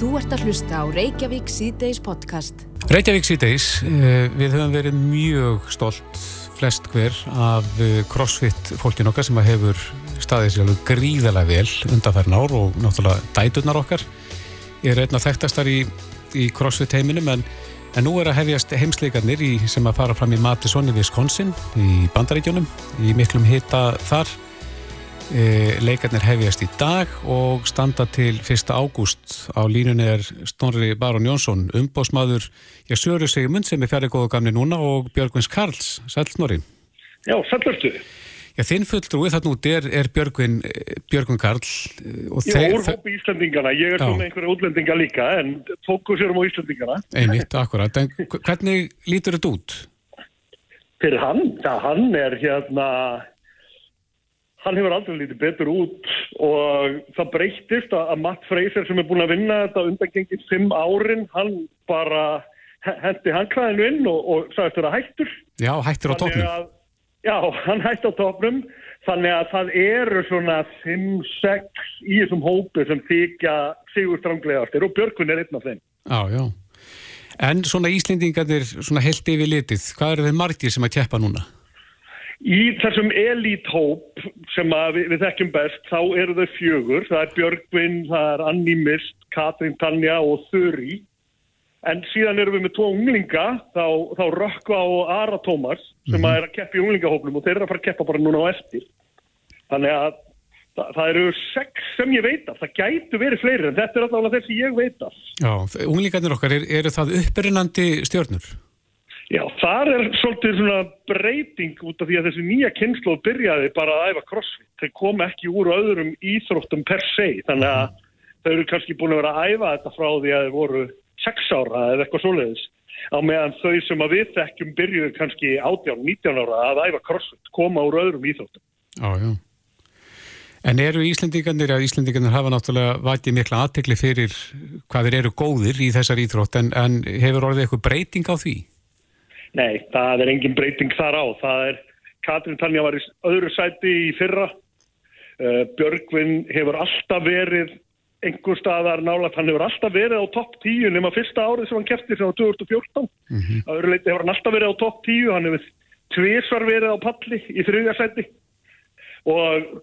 Þú ert að hlusta á Reykjavík C-Days podcast. Reykjavík C-Days, eh, við höfum verið mjög stolt flest hver af eh, crossfit fólkin okkar sem hefur staðið sér alveg gríðarlega vel undanfærin ár og náttúrulega dæturnar okkar. Ég er einna þekktastar í, í crossfit heiminum en, en nú er að hefjast heimsleikarnir í, sem að fara fram í Madison í Wisconsin í bandaríkjónum í miklum hita þar. E, leikarnir hefjast í dag og standa til 1. ágúst. Á línunni er Snorri Baron Jónsson umbósmaður, ég sögur sig mun sem er fjari góðu gamni núna og Björgvins Karls. Sæl Snorri. Já, sælurstu Já, þinn fulltrúi þarna út er, er Björgvin, Björgvin Karl. Ég er úr hópi Íslandingana, ég er svona einhverja útlendinga líka en fókusirum á Íslandingana Einmitt, akkurat, en hvernig lítur þetta út? Fyrir hann, það hann er hérna hann hefur aldrei lítið betur út og það breytist að Matt Fraser sem er búin að vinna þetta undangengið fimm árin, hann bara hendi handklæðinu inn og, og sagðist þetta hættur. Já, hættur á tóknum. Já, hann hætti á tóknum, þannig að það eru svona 5-6 í þessum hópi sem þykja sigur stranglegastir og Björkvin er einn af þeim. Já, já. En svona Íslendingarnir, svona held yfir litið, hvað eru þeir margir sem að keppa núna? Í þessum elíthóp sem við, við þekkjum best, þá eru þau fjögur. Það er Björgvin, það er Anni Mist, Katrín Tanja og Þurri. En síðan erum við með tvo unglinga, þá, þá Rökkva og Ara Tómas sem mm -hmm. er að keppa í unglingahópnum og þeir eru að fara að keppa bara núna á eftir. Þannig að það, það eru sex sem ég veit af. Það gætu verið fleiri en þetta er alltaf þessi ég veit af. Já, unglingarnir okkar, er, eru það upperinnandi stjórnur? Já, þar er svolítið svona breyting út af því að þessi nýja kynslu byrjaði bara að æfa crossfit. Þeir kom ekki úr öðrum íþróttum per se, þannig að þau eru kannski búin að vera að æfa þetta frá því að þeir voru 6 ára eða eitthvað svoleiðis. Á meðan þau sem að við þekkjum byrjuði kannski 18-19 ára að æfa crossfit, koma úr öðrum íþróttum. Já, já. En eru Íslendingarnir, að Íslendingarnir hafa náttúrulega vatið mikla aðtekli fyrir hvað þeir eru góðir í þessar íþrótt, en, en hefur orðið eitthvað breyting á því? Nei, það er engin breyting þar á. Það er, Katrin Tanja var í öðru sæti í fyrra. Uh, Björgvin hefur alltaf verið einhver staðar nálat, hann hefur alltaf verið á topp 10 nema fyrsta árið sem hann kæfti sem á 2014. Mm -hmm. Leiti hefur hann alltaf verið á topp 10, hann hefur tviðsvar verið á palli í þriðja sæti og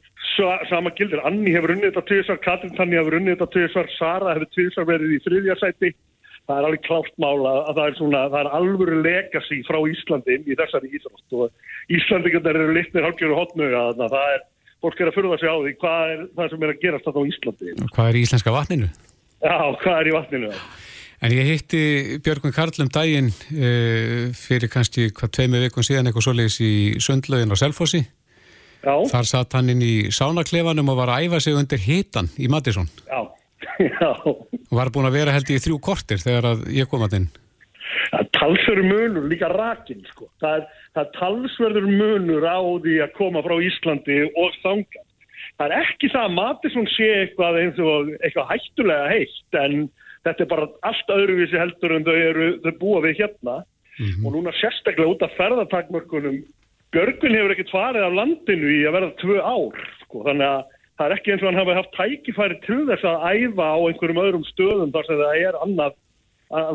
sama gildir, Anni hefur unnið þetta tviðsvar, Katrin Tanja hefur unnið þetta tviðsvar, Sara hefur tviðsvar verið í þriðja sæti það er alveg klátt mála að það er svona, það er alvöru legacy frá Íslandi í þessari Ísland og Íslandingarnir eru litnir halkjöru hotnöga þannig að það er, fólk er að fyrða sig á því hvað er það sem er að gerast þetta á Íslandi Hvað er í íslenska vatninu? Já, hvað er í vatninu? En ég hitti Björgun Karlum daginn uh, fyrir kannski hvað tveimu vikun síðan eitthvað svoleiðis í Sundlaugin og Selfossi Já. Þar satt hann inn í sánaklefanum og var að æfa sig undir hitan í Mattisson Já Já. Var búin að vera held í þrjú kortir þegar að ég kom að þinn? Það er talsverður munur, líka rakin sko. Það er, það er talsverður munur á því að koma frá Íslandi og þanga. Það er ekki það að Matisson sé eitthvað eins og eitthvað hættulega heitt en þetta er bara allt öðruvísi heldur en þau, eru, þau búa við hérna mm -hmm. og núna sérstaklega út af ferðartakmörkunum Björgvin hefur ekkert farið af landinu í að verða tvö ár sko. þannig að það er ekki eins og hann hafi haft tækifæri til þess að æfa á einhverjum öðrum stöðum þar sem það er annað,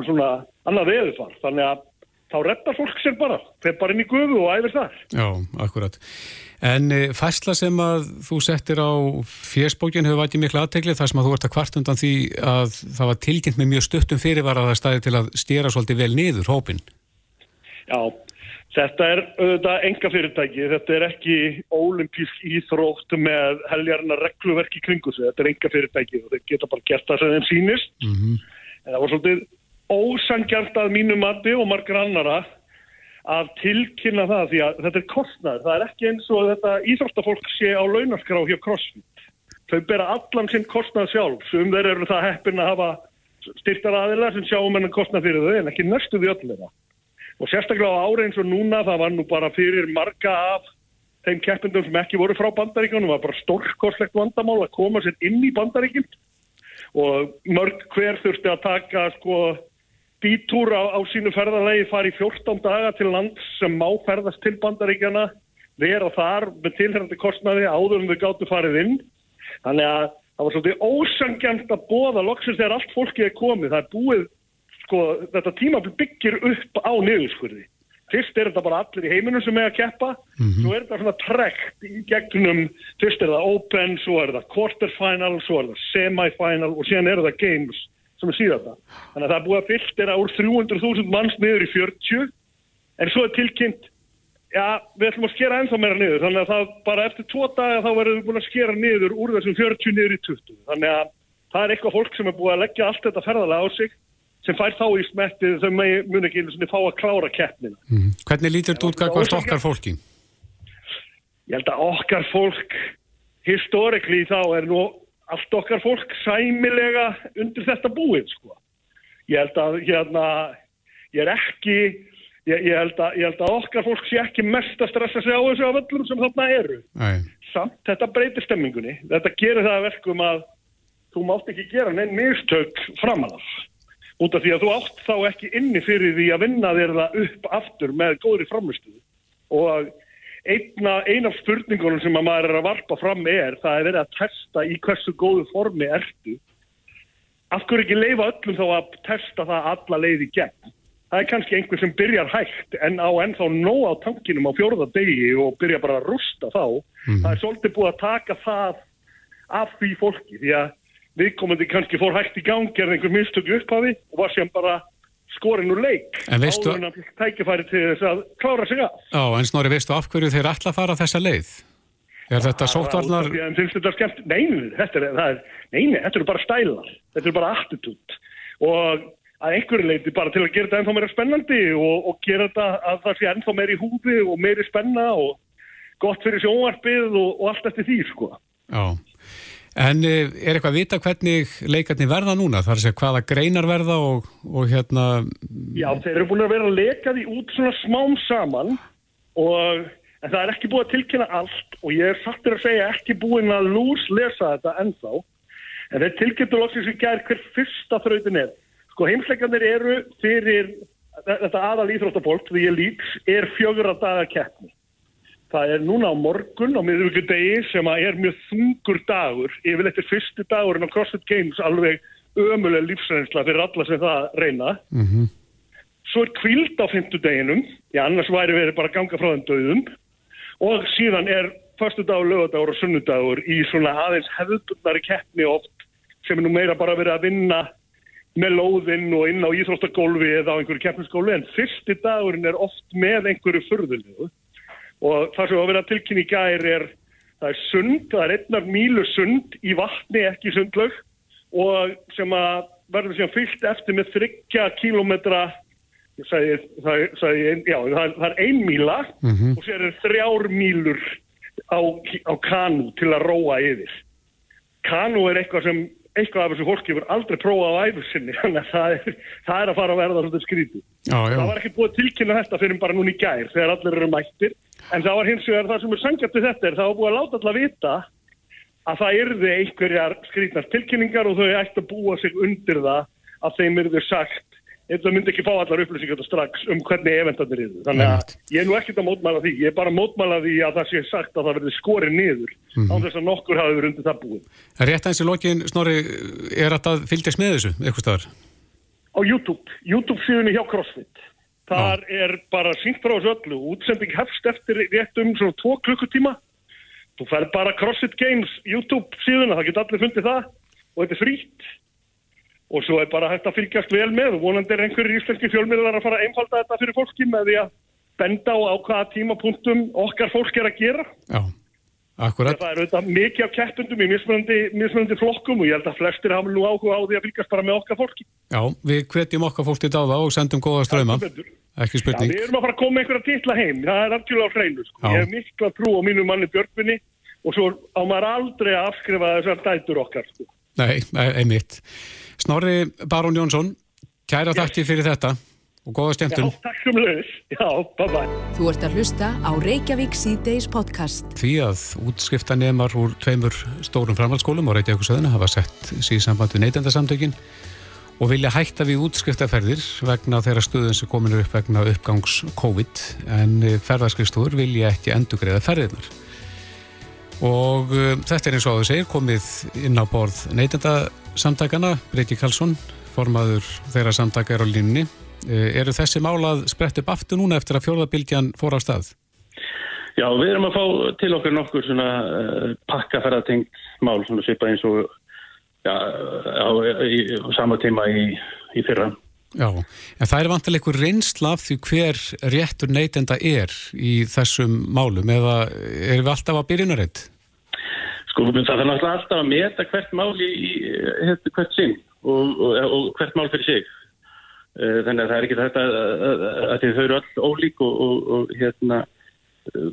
svona, annað veðufar. Þannig að þá reddar fólk sér bara, þeir bara inn í gufu og æfir þar. Já, akkurat. En e, fæsla sem að þú settir á fjersbókin hefur vætið miklu aðteglið þar sem að þú ert að kvart undan því að það var tilkynnt með mjög stuttum fyrirvara að það stæði til að stýra svolítið vel niður hópin. Já, Þetta er auðvitað enga fyrirtæki, þetta er ekki ólimpísk íþrótt með heljarna regluverki kringu sig, þetta er enga fyrirtæki og þeir geta bara gert það sem þeim sínist. Mm -hmm. En það var svolítið ósangjart að mínu mati og margar annara að tilkynna það því að þetta er kostnæður. Það er ekki eins og þetta íþróttafólk sé á launaskrá hjá CrossFit. Þau bera allan sinn kostnæð sjálf, sem þeir eru það heppin að hafa styrtar aðila sem sjáum hennar kostnæð fyrir þau en ekki næstu því öllu þeirra og sérstaklega á ára eins og núna það var nú bara fyrir marga af þeim keppindum sem ekki voru frá bandaríkjum það var bara stórkoslegt vandamál að koma sér inn í bandaríkjum og mörg hver þurfti að taka sko bítúr á, á sínu ferðarlegi fari 14 daga til land sem má ferðast til bandaríkjana vera þar með tilhærandi kostnaði áður en þau gáttu farið inn þannig að það var svolítið ósangjant að bóða loksins þegar allt fólkið er komið. Það er búið, sko, þetta tímabil byggir upp á niðurskurði. Fyrst er þetta bara allir í heiminum sem er að keppa, svo er þetta svona trekt í gegnum, fyrst er það open, svo er það quarterfinal, svo er það semifinal og síðan er það games sem er síðan það. Þannig að það er búið að fylgta úr 300.000 manns niður í 40, en svo er tilkynnt, já, við ætlum að skera ennþá meira niður, þannig að það bara eftir tvo daga þá verðum við búin að skera niður úr þessum 40 niður í 20. Þannig að það er eitthvað fólk sem er búið að leggja allt þetta ferðalega á sig sem fær þá í smettið þau mun ekki einu sinni fá að klára keppnina. Mm. Hvernig lítur þetta út gagvart okkar fólki? Ég held að okkar fólk, historikli þá er nú allt okkar fólk sæmilega undir þetta búið, sko. Ég held að, hérna, ég er ekki, ég, ég, held að, ég held að okkar fólk sé ekki mest að stressa sig á þessu af öllum sem þarna eru. Nei. Samt, þetta breytir stemmingunni. Þetta gerir það að verkum að þú mátt ekki gera neinn mistök framanaf út af því að þú átt þá ekki inni fyrir því að vinna þér það upp aftur með góðri framlustuðu og einna, eina af spurningunum sem að maður er að varpa fram er það er verið að testa í hversu góðu formi ertu. Af hverju ekki leifa öllum þá að testa það alla leiði gegn? Það er kannski einhver sem byrjar hægt en á ennþá nóg á tankinum á fjórða degi og byrja bara að rústa þá. Það er svolítið búið að taka það af því fólki því að viðkomandi kannski fór hægt í gang gerði einhver mistöku upphafi og var sem bara skorinn úr leik. Áður en fékk tækifæri til þess að klára sig af. Já, en Snorri, veistu af hverju þeir ætla að fara þessa leið? Er þetta af því að þeim finnst þetta skemmt. Nei, nei, þetta er, það er, nei, nei, þetta eru bara stælar. Þetta eru bara attitút. Og að einhverju leiti bara til að gera þetta ennþá meira spennandi og, og gera þetta að það sé ennþá meiri húfi og meiri spenna og gott fyrir sjónvarpið og, og allt eftir því, sko. Já. En eh, er eitthvað að vita hvernig leikarnir verða núna? Það er að segja hvaða greinar verða og, og hérna... Já, þeir eru búin að vera að leka því út svona smám saman og en það er ekki búið að tilkynna allt og ég er fattur að segja ekki búin að lús lesa þetta ennþá en þeir tilkynntu loksins í gær hver fyrsta þrautin er. Sko heimsleikarnir eru fyrir þetta aðal íþróttafólk því ég líks er fjögur að daga keppni. Það er núna á morgun á miðvíkudegi sem að er mjög þungur dagur. Yfirleitt er fyrsti dagurinn á CrossFit Games alveg ömuleg lífsreynsla fyrir alla sem það reyna. Svo er kvild á fymtudeginum, já annars væri verið bara ganga frá þeim döðum og síðan er förstu dagur, lögadagur og sunnudagur í svona aðeins hefðbundari keppni oft sem er nú meira bara verið að vinna með lóðinn og inn á íþróttagólfi eða á einhverju keppnisgólfi. En fyrsti dagurinn er oft með einhverju förðulegu og það sem að vera tilkynni í gær er það er sund, það er einnar mílu sund í vatni ekki sundlaug og sem að verður síðan fyllt eftir með þryggja kílometra sagði, það, sagði ein, já, það, er- ein míla og sér er þrjár mílur á, á kanu til að róa yfir. Kanu er eitthvað sem eitthvað af þessu fólki hefur aldrei prófað á æfur sinni þannig að það er, það er að fara að verða svolítið skrítið Já, já. það var ekki búið að tilkynna þetta fyrir bara núna í gær þegar allir eru mættir en það var hins vegar það sem er sangjart við þetta er það var búið að láta alla vita að það yrði einhverjar skrítnar tilkynningar og þau ætti að búa sig undir það að þeim yrði sagt það myndi ekki fá allar upplýsingar strax um hvernig eventarnir yrðu. Þannig að ég er nú ekkert að mótmæla því. Ég er bara að mótmæla því að það sé sagt að það verði skorið niður án þess að nokkur hafi verið undir það búið En rétt eins í lokin, Snorri, er að fylgjast með þessu, eitthvað staðar? á YouTube, YouTube síðunni hjá CrossFit. Þar er bara sínt frá þessu öllu. Útsending hefst eftir rétt um svona tvo klukkutíma. Þú fær bara CrossFit Games YouTube síðuna, það geta allir fundið það. Og þetta er frýtt og svo er bara hægt að fylgjast vel með og vonandi er einhverjir íslenski fjölmiðlar að fara að einfalda þetta fyrir fólki með því að benda á hvaða tímapunktum okkar fólk er að gera Já, akkurat. það er auðvitað mikið af keppundum í mismunandi, mismunandi flokkum og ég held að flestir hafa nú áhuga á því að fylgjast bara með okkar fólki Já, við hvetjum okkar fólk til dáða og sendum góða ströma. Ekki Já, spurning. við erum að fara að koma einhverja titla heim, það er algjörlega á hreinu. Sko. Já. Ég hef mikla trú á mínu manni Björgvinni og svo á maður aldrei að afskrifa þessar dætur okkar. Sko. Nei, e- einmitt. Snorri Barón Jónsson, kæra þakki fyrir þetta og góða Já, skemmtun. takk sem leiðis. Já, bye bye. Þú ert að hlusta á Reykjavík C-Days podcast. Því að útskriftanemar úr tveimur stórum framhaldsskólum á Reykjavíkusöðuna hafa sett síðan samband við neytendasamtökin og vilja hætta við útskriftaferðir vegna þeirra stöðun sem komin er upp vegna uppgangs COVID en ferðarskriftúr vilja ekki endugreiða ferðirnar. Og uh, þetta er eins og áður segir komið inn á borð neytendasamtakana Breyti Karlsson, formaður þeirra samtaka er á línni uh, eru þessi málað sprett upp aftur núna eftir að fjórðabildjan fór á stað? Já, við erum að fá til okkur nokkur svona uh, pakkaferðatengt mál svona svipað eins og já, á, í, í sama tíma í, í fyrra Já, en það er vantilega einhver reynsla af því hver réttur neytenda er í þessum málum eða erum við alltaf að byrjuna reitt? Sko, það er náttúrulega alltaf að meta hvert mál í, hérna, hvert sinn og, og, og hvert mál fyrir sig. Eh, þannig að það er ekki þetta að, þau eru öll ólík og, og hérna,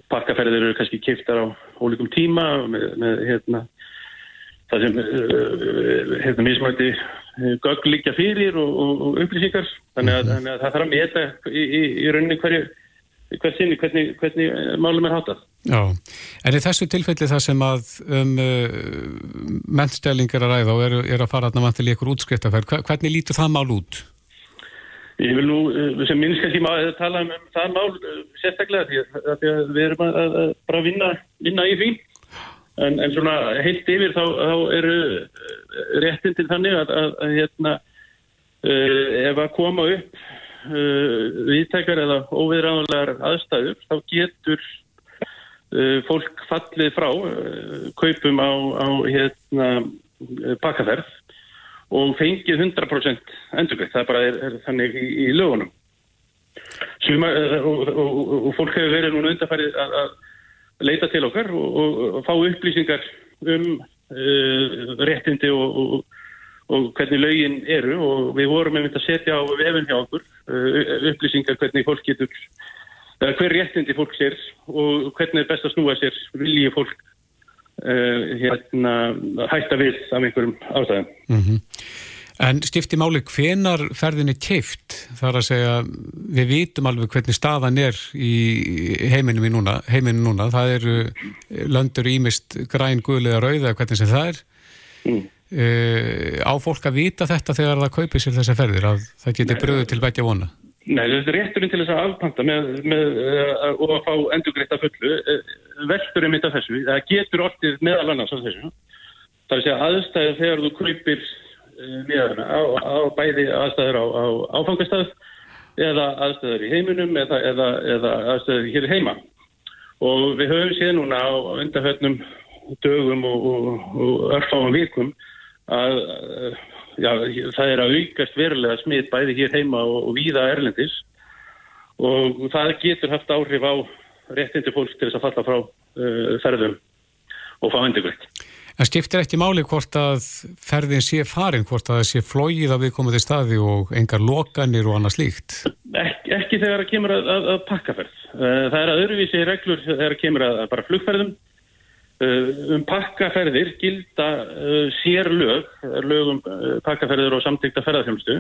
pakkaferðir eru kannski kiptar á ólíkum tíma með, með hérna, það sem uh, hérna, mismætti gögn líka fyrir og, og, og upplýsingar þannig að, -hmm. þannig að það þarf að meta í, í, í rauninni hverju hver sinni, hvernig, hvernig málum er hátað. Já, en í þessu tilfelli það sem að um, uh, mentstælingar að ræða og er, er að fara að vantilega ykkur útskriftafær, hvernig lítur það mál út? Ég vil nú sem minnst kannski að tala um það mál sérstaklega því að, því að við erum að, að bara vinna, vinna í því En, en svona heilt yfir þá, þá eru eh, réttin til þannig að, að, að hérna, uh, ef að koma upp uh, viðtækar eða óviðræðanlegar aðstæður þá getur uh, fólk fallið frá kaupum á, á hérna, pakkaferð og fengið 100% endurgreitt. Það bara er, er þannig í, í lögunum. Suma, og, og, og fólk hefur verið núna undarfærið að, að leita til okkar og, og fá upplýsingar um uh, réttindi og, og hvernig lögin eru og við vorum mynd að setja á vefn hjá okkur uh, upplýsingar hvernig fólk getur uh, hver réttindi fólk sér og hvernig er best að snúa sér viljið fólk hérna, hætta við af einhverjum ástæðum. Mm -hmm. En stifti máli hvenar ferðin er keift? Það er að segja, við vitum alveg hvernig staðan er í heiminum í núna, heiminum núna. Það eru löndur ímist græn, guðlega, rauða, hvernig sem það er. Mm. Uh, á fólk að vita þetta þegar það kaupir sér þessa ferðir, að það getur bröðu til begja vona? Nei, þetta er rétturinn til þess að afpanta með, með, uh, og að fá endurgreitt að fullu. Uh, velturinn mitt af þessu, það getur orðið meðal annars af þessu. Það er að segja aðstæði þegar þú kaupir miðarna á, á bæði aðstæður á, á áfangastað eða aðstæður í heiminum eða, eða, eða aðstæður hér heima og við höfum séð núna á undarhörnum dögum og, og, og örfáum vikum að já, það er að aukast verulega smitt bæði hér heima og, og víða erlendis og það getur haft áhrif á réttindi fólks til þess að falla frá uh, ferðum og fá endurgreitt. Það skiptir ekki máli hvort að ferðin sé farin, hvort að það sé flóið að við komum til staði og engar lokanir og annað slíkt? Ek, ekki þegar það kemur að, að, að pakkaferð. Eh, það er að öðruvísi reglur þegar það kemur að, að bara flugferðum. Eh, um pakkaferðir gilda eh, sér lög, lögum pakkaferðir og samtíkta ferðarfjölmstu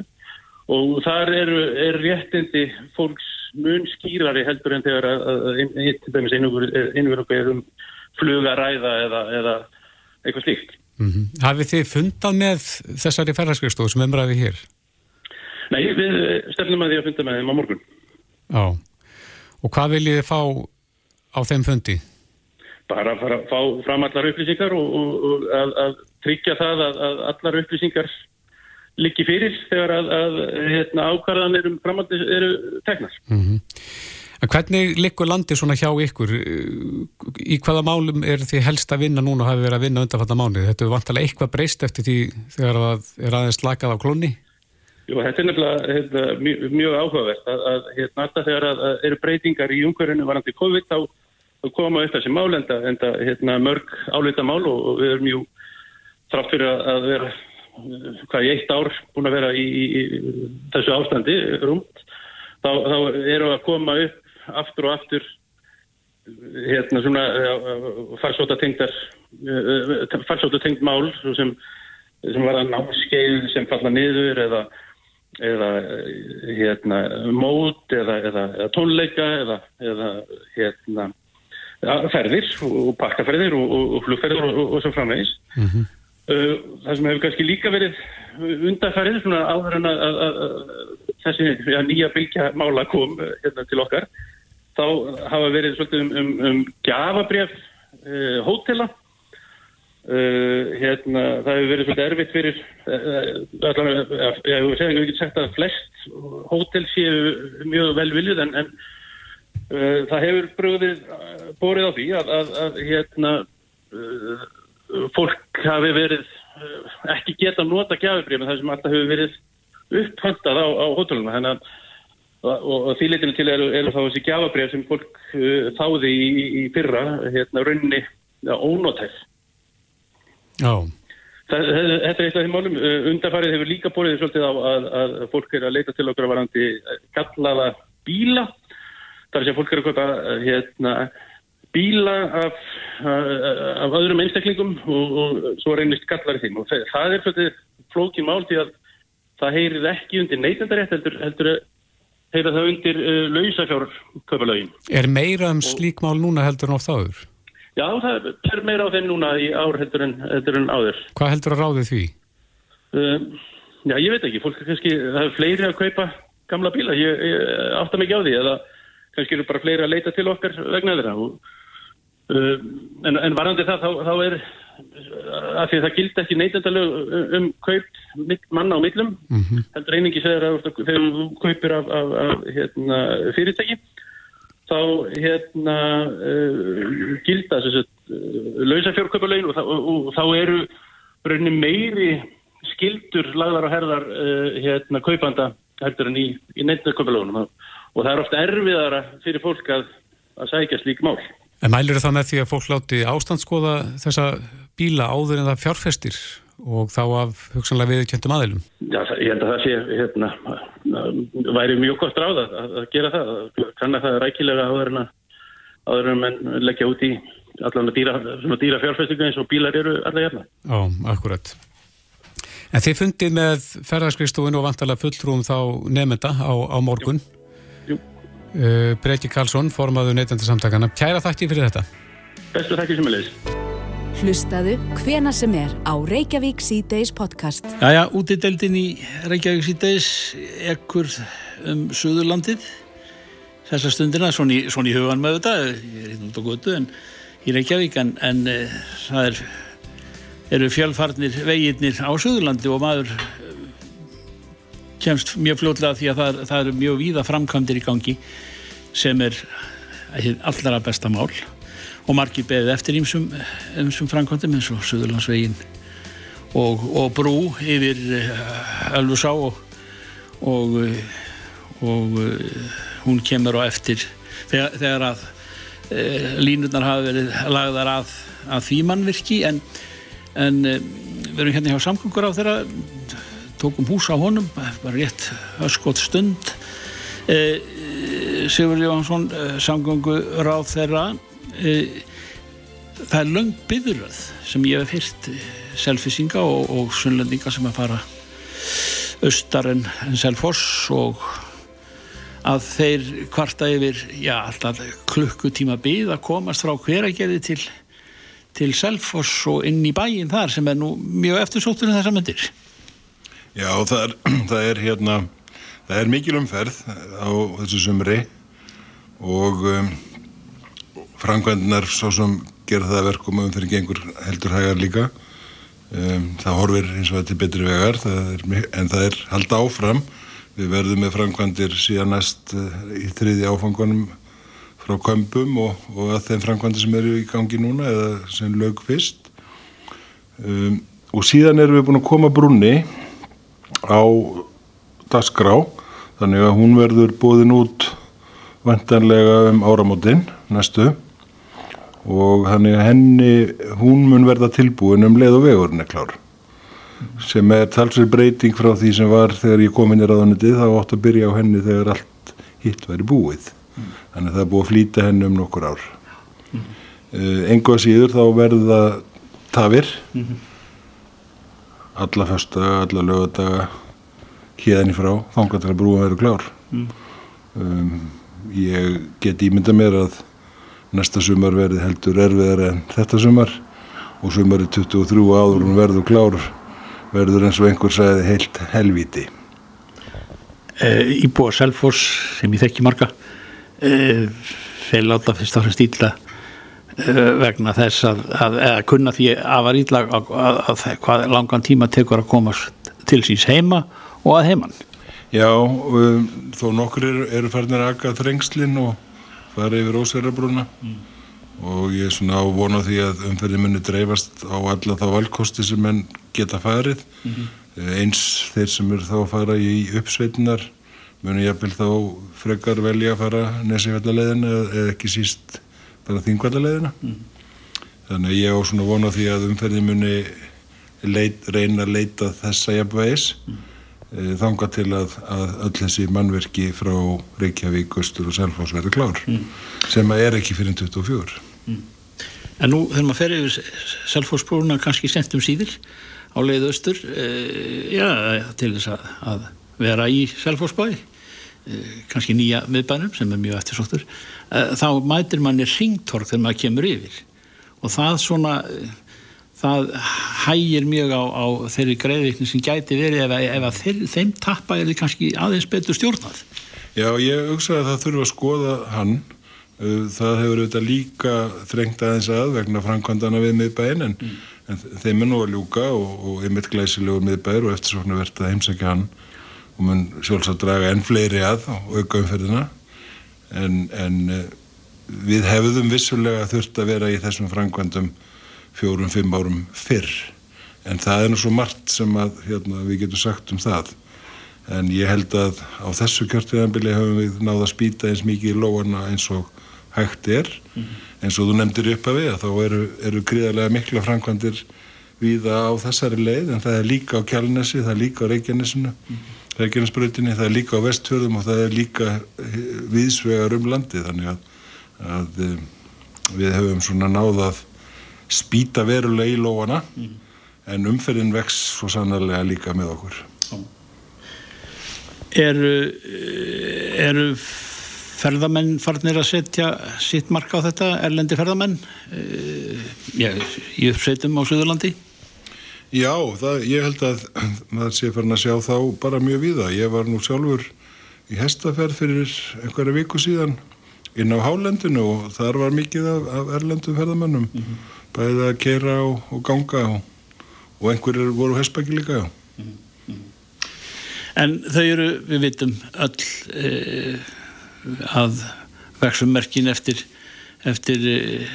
og þar eru er réttindi fólks mun skýrari heldur en þegar einhverjum er um flugaræða eða, eða eitthvað slíkt. Mm -hmm. Hafið þið fundað með þessari ferðarskriðstofu sem umræði hér? Nei, við stefnum að því að funda með þeim á morgun. Já, og hvað viljið þið fá á þeim fundi? Bara að fara, fá fram allar upplýsingar og, og, og að, að tryggja það að, að allar upplýsingar liggi fyrir þegar að hérna, ákvarðan eru, eru tegnar. Mm -hmm. En hvernig likur landi svona hjá ykkur? Í hvaða málum er þið helst að vinna núna og hafi verið að vinna undanfalla mánuði? Þetta er vantilega eitthvað breyst eftir því þegar það er aðeins slakað á klunni? Jú, þetta er nefnilega hérna, mjög, mjög áhugavert að, að hérna, alltaf þegar að, að eru breytingar í umhverjunu varandi COVID þá, þá koma upp þessi mál enda, enda hérna, mörg áleita mál og, og við erum mjög þrátt fyrir að vera hvað í eitt ár búin að vera í, í, í þessu ástandi rúmt þá, þá eru að koma upp aftur og aftur hérna svona farsóta tengdar farsóta tengd mál sem, sem var að námskeið sem falla niður eða, eða hérna mót eða, eða, eða tónleika eða hérna ferðir og pakkaferðir og, og, og flugferðir og, og svo framvegis mm -hmm. það sem hefur kannski líka verið undarferðir svona áður en að þessi ja, nýja bylgja mála kom hérna til okkar þá hafa verið svolítið um, um, um gafabref uh, hótela. Uh, hérna, það hefur verið svolítið erfitt fyrir allan, uh, ég hefur segið, ekki sagt að flest hótel séu mjög velviljið en, en uh, það hefur bröðið borið á því að, að, að hérna fólk hafi verið ekki geta nota gjafibrið með það sem alltaf hefur verið upphantað á, á hótelunum. Þannig að og, og, því leitinu til eru, eru þá þessi gjafabrið sem fólk þáði í, í fyrra hérna raunni ja, ónótæð Já. Það, þetta er eitt af þeim málum. Undarfarið hefur líka borðið svolítið á að, að fólk er að leita til okkur að varandi kallaða bíla. Það er sem fólk er að köpa hérna, bíla af, af öðrum einstaklingum og, og svo reynist kallar í þeim. Og það, er svolítið flókin mál því að það heyrir ekki undir neytendarétt heldur, heldur heyra það undir uh, lausafjár köpalögin. Er meira um slík mál núna heldur en oft áður? Já, það er meira á þeim núna í ár heldur en, heldur en áður. Hvað heldur að ráði því? Um, já, ég veit ekki. Fólk er kannski, það er fleiri að kaupa gamla bíla. Ég, ég átta mikið á því. Eða kannski eru bara fleiri að leita til okkar vegna þeirra. Og, en, en varandi það, þá, þá er, af því að það gild ekki neytendalög um kaup manna á millum. Mm -hmm. Heldur einingi segir að þegar þú kaupir af, af, af hérna, fyrirtæki þá hérna uh, gilda þess að uh, lausafjórköpulegin og, og, og þá eru brunni meiri skildur lagðar og herðar uh, hérna kaupanda heldur en í, í neittnarköpulegunum og það er ofta erfiðara fyrir fólk að, að sækja slík mál. En mælur það með því að fólk láti ástandskoða þessa bíla áður en það fjárfestir og þá af hugsanlega viðkjöndum aðilum? Já, ég held að það sé hérna, væri mjög gott ráð að, að gera það, kannar það rækilega áður en að menn leggja út í allan að dýra, dýra fjárfestingu eins og bílar eru alla jæfna. Já, akkurat. En þið fundið með ferðarskriðstofun og vantalega fulltrúum þá nefnda á, á morgun. Jú. Uh, Breki Karlsson, formaðu neytandarsamtakana. Kæra þakki fyrir þetta. Bestu þakki sem er leiðis. Hlustaðu hvena sem er á Reykjavík C-Days podcast. Jæja, útideldin í Reykjavík C-Days ekkur um Suðurlandið þessa stundina, svona í, svona í hugan með þetta, ég er hérna út á götu en í Reykjavík en, en e, það er, eru fjölfarnir veginnir á Suðurlandi og maður kemst mjög fljóðlega því að það, það eru mjög víða framkvæmdir í gangi sem er allra besta mál og margir beðið eftir ímsum framkvæmdum eins og Suðurlandsvegin og, og brú yfir eh, Ölfusá og, og, eh, og eh, hún kemur á eftir þegar, þegar að e, línurnar hafa verið lagðar að, að því mannvirki en, en við erum hérna hjá samgöngur á þeirra tókum hús á honum bara rétt öskot stund. E, Sigur Jóhansson samgöngur á þeirra Eh, það er löng byðuröð sem ég hef hýrt eh, selfisinga og, og sunnlendinga sem að fara austar en, en selfoss og að þeir kvarta yfir já, alltaf klukkutíma byð að komast frá hveragerði til til selfoss og inn í bæin þar sem er nú mjög eftirsóttur en þessa myndir Já, það er, það er hérna það er mikil umferð á þessu sumri og um, framkvæmdinar svo sem gera það verkum um fyrir gengur heldur hægar líka. Um, það horfir eins og þetta til betri vegar það er, en það er halda áfram. Við verðum með framkvæmdir síðan næst uh, í þriði áfangunum frá kömpum og, og að þeim framkvæmdir sem eru í gangi núna eða sem lög fyrst. Um, og síðan erum við búin að koma brunni á dasgrá þannig að hún verður bóðin út vantanlega um áramótin næstu og þannig að henni, hún mun verða tilbúin um leið og vegurinn er klár sem er talsveit breyting frá því sem var þegar ég kom inn í ráðanitið þá átt að byrja á henni þegar allt hitt væri búið mm. þannig að það er búið að flýta henni um nokkur ár mm. uh, engu að síður þá verða tafir mm -hmm. Alla fyrsta, alla lögadaga hérni frá, þangar til að brúa verður klár. Um, ég get ímynda mér að næsta sumar verði heldur erfiðar en þetta sumar og sumari 23 áður hún verður klár verður eins og einhver sagði heilt helviti e, Íbúa Selfors sem ég þekki marga e, þeir láta fyrst áhrist ítla vegna þess að, að, að kunna því afar ítlag að, að hvað langan tíma tekur að komast til síns heima og að heimann. Já, um, þó nokkur eru, eru farinir að akka þrengslinn og fara yfir ósverðarbrúna mm. og ég er svona á vona því að umferði muni dreifast á alla þá valkosti sem menn geta farið mm -hmm. eins þeir sem eru þá að fara í uppsveitinar muni jafnvel þá frekar velja að fara nesifællalegina eða ekki síst bara þingvallalegina mm. þannig að ég á svona vona því að umferði muni leit, reyna að leita þessa jafnvægis mm. e, þanga til að, að öll þessi mannverki frá Reykjavík, Östur og Selfos verður klár mm. sem að er ekki fyrir 24 mm. En nú þegar maður fer yfir Selfosbrúna kannski sentum síðir á leið Östur e, já, til þess að, að vera í Selfosbæi e, kannski nýja miðbænum sem er mjög eftirsóttur þá mætir manni ringtorg þegar maður kemur yfir og það svona það hægir mjög á, á þeirri greiðvikni sem gæti verið ef, ef að þeir, þeim tappa er þið kannski aðeins betur stjórnað. Já, ég hugsa að það þurfa að skoða hann. Uh, það hefur auðvitað líka þrengt aðeins að vegna framkvæmdana við miðbæinn en, mm. en þeim er nú að ljúka og, og einmitt glæsilegur miðbæður og eftir svona verðt að heimsækja hann og mun sjálfsagt draga enn fleiri að og auka umferðina en, en uh, við hefðum vissulega þurft að vera í þessum framkvæmdum fjórum, fimm árum fyrr en það er nú svo margt sem að hérna, við getum sagt um það en ég held að á þessu kjörtiðanbili höfum við náða að spýta eins mikið í lóana eins og hægt er mm -hmm. eins og þú nefndir upp að við að þá eru, eru gríðarlega mikla framkvæmdir viða á þessari leið en það er líka á Kjálnesi, það er líka á Reykjanesinu mm -hmm. Reykjanesbrutinni, það er líka á Vesthjörðum og það er líka viðsvegar um landi þannig að, að eh, við höfum svona náðað spýta verulega í lóana mm. en umferðin vex svo sannarlega líka með okkur Eru eru ferðamenn farnir að setja sitt marka á þetta, erlendi ferðamenn já, í uppsveitum á Suðurlandi? Já, það, ég held að það sé farin að sjá þá bara mjög víða. Ég var nú sjálfur í hestaferð fyrir einhverja viku síðan inn á Hálendinu og þar var mikið af, af erlendum ferðamennum mm -hmm bæðið að keira og, og ganga og, og einhverjir voru hespæki líka mm -hmm. En þau eru, við vitum öll e, að vexummerkin eftir eftir, e,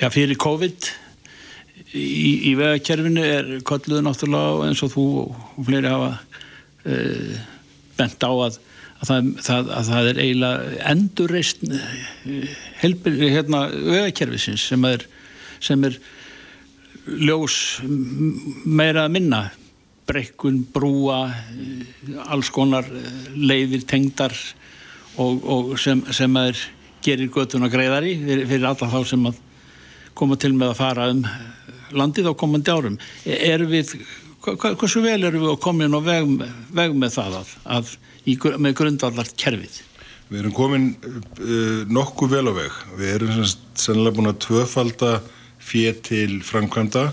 já fyrir COVID í, í vegakerfinu er kolluðu náttúrulega eins og þú og fleiri hafa e, bent á að að það, það, að það er eiginlega endurreist helbir hérna vegakerfisins sem er sem er ljós meira að minna. Brekkun, brúa alls konar leiðir tengdar og, og sem, sem er gerir göttuna greiðari fyrir, fyrir alla þá sem að koma til með að fara um landið á komandi árum. Er við, hversu vel eru við að koma inn á veg, veg með það að, að í, með grundvallar kerfið Við erum komin uh, nokkuð vel á veg. Við erum sannlega búin að tvöfalda fér til framkvæmda.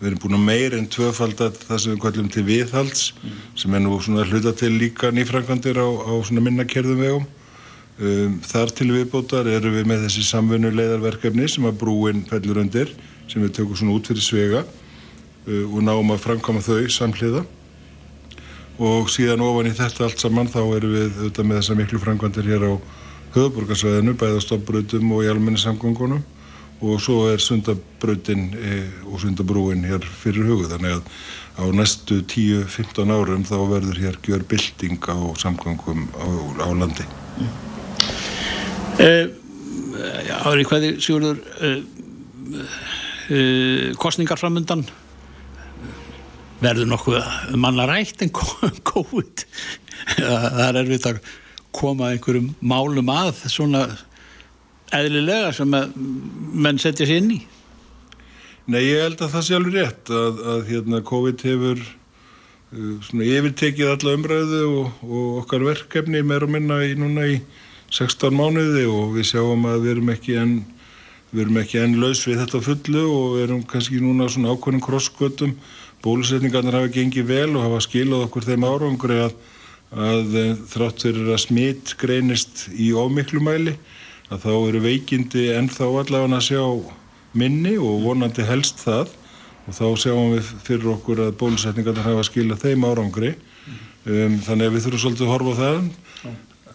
Við erum búin að meir en tvöfalda það sem við kallum til viðhalds mm. sem er nú svona hluta til líka nýframkvæmdir á, á svona minnakerðum vegum. Um, þar til viðbótar eru við með þessi samfunnu leiðarverkefni sem að brúin fellur undir sem við tökum svona út fyrir svega uh, og náum að framkvæma þau samhliða. Og síðan ofan í þetta allt saman þá eru við auðvitað með þessa miklu framkvæmdir hér á höfuborgarsvæðinu, bæða stoppbrutum og í almenni samgöngunum og svo er sundabrautin e, og sundabrúin hér fyrir hugu þannig að á næstu 10-15 árum þá verður hér gjör bilding á samgangum á, á landi. Mm. eh, Ári hvaði Sigurður eh, eh, kostningar framundan verður nokkuð manna rætt en COVID það er erfitt að koma einhverjum málum að svona eðlilega sem menn setja sér inn í? Nei, ég held að það sé alveg rétt að, að hérna, COVID hefur uh, svona, yfirtekið alla umræðu og, og okkar verkefni meira og minna í núna í 16 mánuði og við sjáum að við erum ekki enn við erum ekki enn laus við þetta fullu og við erum kannski núna svona ákveðin krossgötum. Bólusetningarnir hafa gengið vel og hafa skilað okkur þeim árangri að, að þrátt fyrir að smitt greinist í ómiklu mæli að þá eru veikindi ennþá allavega að sjá minni og vonandi helst það. Og þá sjáum við fyrir okkur að bólusetningarnir hafa skilað þeim árangri. Um, þannig að við þurfum svolítið að horfa það.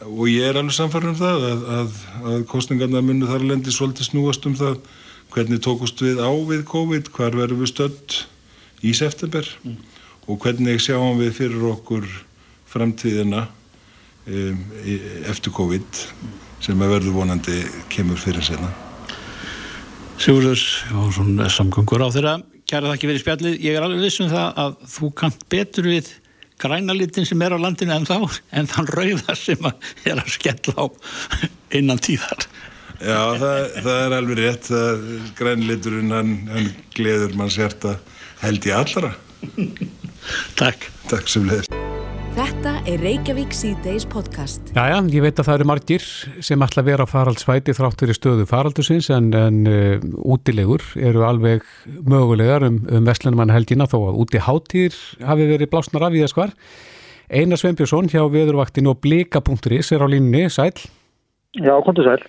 Og ég er alveg samfarið um það að, að, að kostningarna munu þar lendi svolítið snúast um það hvernig tókust við á við COVID, hvar verðum við stödd í september mm. og hvernig sjáum við fyrir okkur framtíðina um, eftir COVID sem að verður vonandi kemur fyrir sena. Sigurður Jónsson samgöngur á þeirra kæra það ekki verið spjallið, ég er alveg vissum það að þú kant betur við grænalitin sem er á landinu en þá en þann rauða sem er að skella á innan tíðar. Já, það, það er alveg rétt grænliturinn, hann, hann gleður mann sérta held í allara Takk. Takk sem Þetta er Reykjavík C-Days podcast. Jæja, ég veit að það eru margir sem ætla að vera faraldsvæti þráttur í stöðu faraldusins en, en uh, útilegur eru alveg mögulegar um, um Vestlunumann helgina þó að úti hátýr hafi verið blásnar af í þess hvar. Einar Sveinbjörnsson hjá veðurvaktinu og blika.is er á línni, sæl. Já, kontur sæl.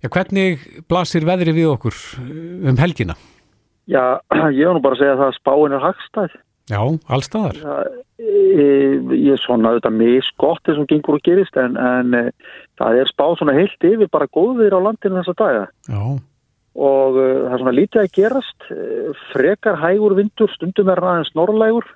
Já, hvernig blasir veðri við okkur uh, um helgina? Já, ég var nú bara að segja að það spáin er hagstæð. Já, allstaðar. Ég er svona auðvitað misgott þess að gengur og gerist en, en e, það er spáð svona heilt yfir bara góðir á landinu þessa daga. Já. Og e, það er svona lítið að gerast, e, frekar hægur vindur, stundum er aðeins norrlægur.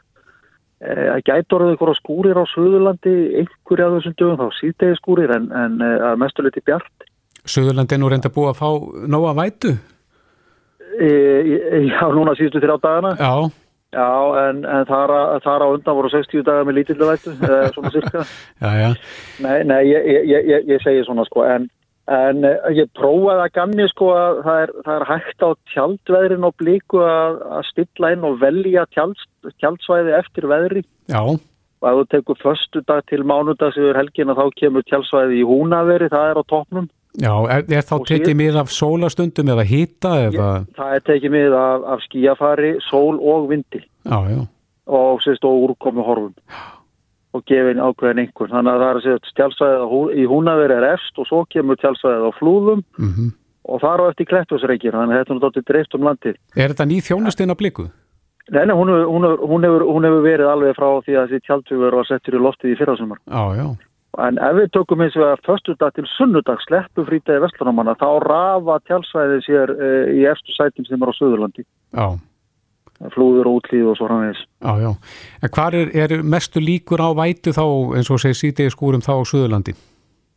Það gætur eitthvað skúrir á Suðurlandi, einhverja af þessum dögum þá síðdegi skúrir en, en að mestu liti bjart. Suðurlandi er nú reynda búið að fá nóga vætu? Já, núna síðustu þrjá dagana. Já. Já, en, en þar, þar á undan voru 60 dagar með lítilvættu, svona cirka. já, já. Nei, nei, ég, ég, ég, ég segi svona sko, en, en eh, ég prófaði að ganni sko að það er, það er hægt á tjaldveðrin og blíku að, að stilla inn og velja tjald, tjaldsvæði eftir veðri. Já. Og ef þú tekur förstu dag til mánudags yfir helgin að þá kemur tjaldsvæði í húnaveri, það er á toppnum. Já, er, er þá tekið mið af sólastundum eða hýta? Eða... Það er tekið mið af, af skíafari, sól og vindi. Já, já. Og sérst og úrkomi horfum. Og gefin ákveðin einhvern. Þannig að það er að segja tjálsvæðið í húnaveri er efst og svo kemur tjálsvæðið á flúðum mm -hmm. og það er á eftir klettusreikir. Þannig að þetta er náttúrulega dreift um landið. Er þetta ný þjónustinn á bliku? Nei, nei, hún, hún, hún, hefur, hún hefur verið alveg frá því að þessi tjáltugur var settur í loftið í fyrrasumar. En ef við tökum eins og að förstudag til sunnudag sleppu frítagi vestlunamanna þá rafa tjálsvæðið sér e, í eftir sætum sem er á Suðurlandi. Já. Flúður og útlýð og svo hrannis. Já, já. En hvað er, er mestu líkur á vætu þá eins og segir sídegi skúrum þá á Suðurlandi?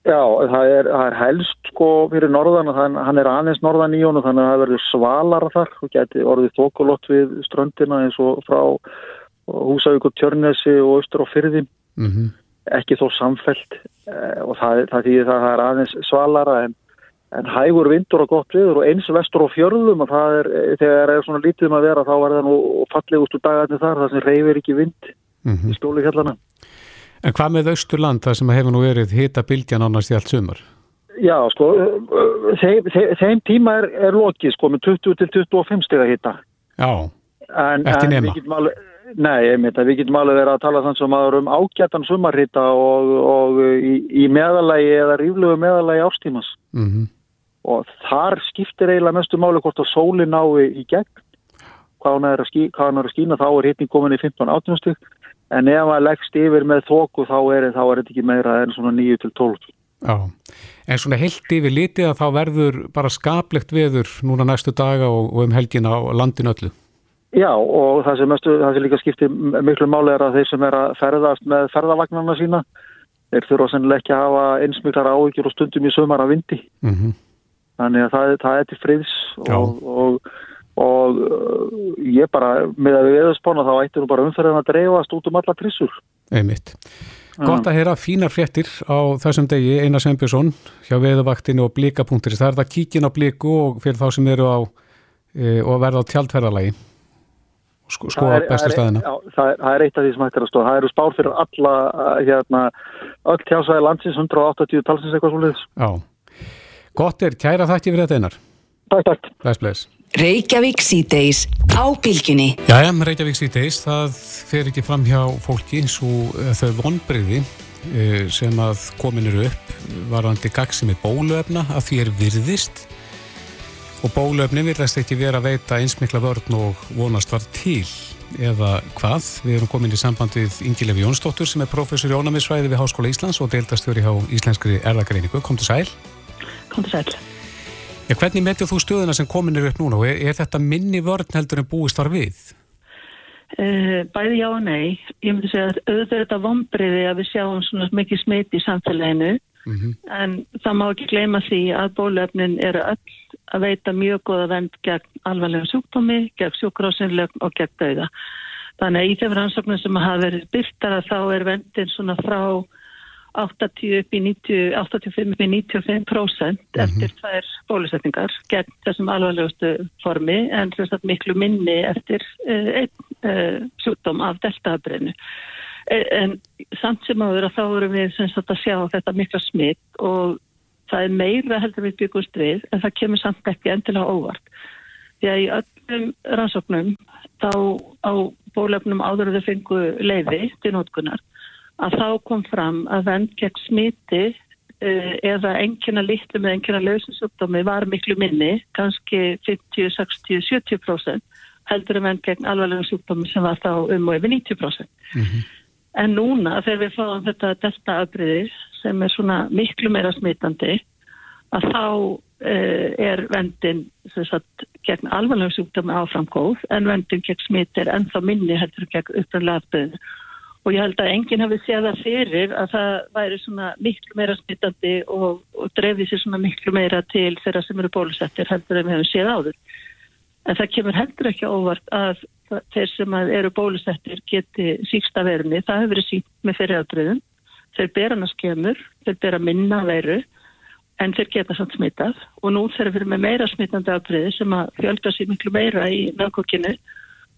Já, það er, það er helst sko fyrir norðan og hann er aðeins norðan í honum þannig að það verður svalara þar og geti orðið þokulott við ströndina eins og frá Húsavík og Tjörnesi og Östur og Fyrði. Mhm. Mm ekki þó samfelt og það, það þýðir það að það er aðeins svalara en, en hægur vindur og gott viður og eins vestur og fjörðum og það er, þegar það er svona lítið um að vera þá er það nú fallegustu dagarnir þar það sem reyfir ekki vind mm -hmm. í stóli hjallana En hvað með Östurland það sem hefur nú verið hita bylgjan ánast í allt sumar? Já, sko þeim, þeim, þeim tíma er, er lokið sko með 20 til 25 steg að hita Já, en, eftir nema Nei, einmitt, við getum alveg verið að tala þannig sem aður um ágættan sumarhita og, og í, í meðalagi eða ríflegu meðalagi ástímas mm -hmm. og þar skiptir eiginlega mestu máli hvort að sólinn ái í gegn. Hvað hann er að, skí, hann er að skína þá er hitting komin í 15-18 stygg en ef hann leggst yfir með þóku þá er þetta ekki meira en svona 9-12 Já, en svona heilt yfir litið að þá verður bara skaplegt veður núna næstu daga og, og um helgin á landin öllu Já og það sem, mestu, það sem líka skiptir miklu máli er að þeir sem er að ferðast með ferðavagnarna sína þeir þurfa sennilega ekki að hafa einsmiklar áhyggjur og stundum í sömar að vindi. Mm -hmm. þannig að það, það er til friðs og, og, og ég bara með að við eðaspána þá ættir nú bara umferðin að dreifast út um alla trissur Einmitt. Gott að heyra fínar fréttir á þessum degi Einar Sembjörnsson hjá veðavaktinu og blika.is það er það kíkin á bliku og fyrir þá sem eru á e, og verða á tjaldferðalagi sko, skoða bestu staðina. já, það, er, það er eitt af því sem hægt er að stóða það eru spár fyrir alla hérna, öll tjásæði landsins 180 talsins eitthvað svolítið Já, gott er, kæra þætti fyrir þetta einar. Takk, takk. Bless, bless. Reykjavík síðdeis á bylginni Jæja, Reykjavík síðdeis, það fer ekki fram hjá fólki svo þau vonbreyði sem að komin eru upp varandi gagsimi bóluefna að því er virðist og bólöfni virðast ekki vera að veita einsmikla vörn og vonast var til eða hvað. Við erum komin í samband við Ingilefi Jónsdóttur sem er professor í ónæmisfræði við Háskóla Íslands og deildastjóri á Íslenskri erðagreiningu. Kom til sæl. Kom til sæl. Ja, hvernig metið þú stöðuna sem komin er upp núna og er, er þetta minni vörn heldur en búist var við? Uh, bæði já og nei. Ég myndi segja að auðvitað vombriði að við sjáum svona mikið smiti í samfélaginu mm -hmm. en það má ekki gleyma því að bólöfnin eru öll að veita mjög goða vend gegn alvarlega sjúkdómi, gegn sjúkrásinlegn og gegn dauða. Þannig að í þeim rannsóknum sem hafa verið byrtara þá er vendin svona frá 80 upp í 90, 85 upp í 95% mm -hmm. eftir þær bólusetningar gegn þessum alvarlegustu formi en miklu minni eftir uh, einn uh, sjúkdóm af deltaðabrennu. E, en samt sem áður að þá erum við sagt, að sjá þetta mikla smitt og það er meira heldur við byggust við en það kemur samt ekki endilega óvart. Því að í öllum rannsóknum þá á bólefnum áður þau fengu leiði til nótkunar að þá kom fram að vend gegn smiti uh, eða engina litlu með engina lausinsúkdómi var miklu minni, kannski 50, 60, 70% heldur en vend gegn alvarlega sjúkdómi sem var þá um og yfir 90%. Mm -hmm. En núna þegar við fáum þetta delta-abriði sem er svona miklu meira smitandi að þá uh, er vendin sagt, gegn alvarlega sjúkdómi áframgóð en vendin gegn smiti er ennþá minni heldur gegn upprannlega abriðinu og ég held að enginn hafi séð það fyrir að það væri svona miklu meira smittandi og, og drefði sér svona miklu meira til þeirra sem eru bólusettir heldur en við hefum séð áður. En það kemur heldur ekki óvart að þeir sem eru bólusettir geti síksta verunni, það hefur verið síkt með fyriraldriðum, þeir bera hana skemur, þeir bera minna veru en þeir geta samt smittað og nú þeir eru með meira smittandi afbriði sem að fjölga sér miklu meira í nákokinu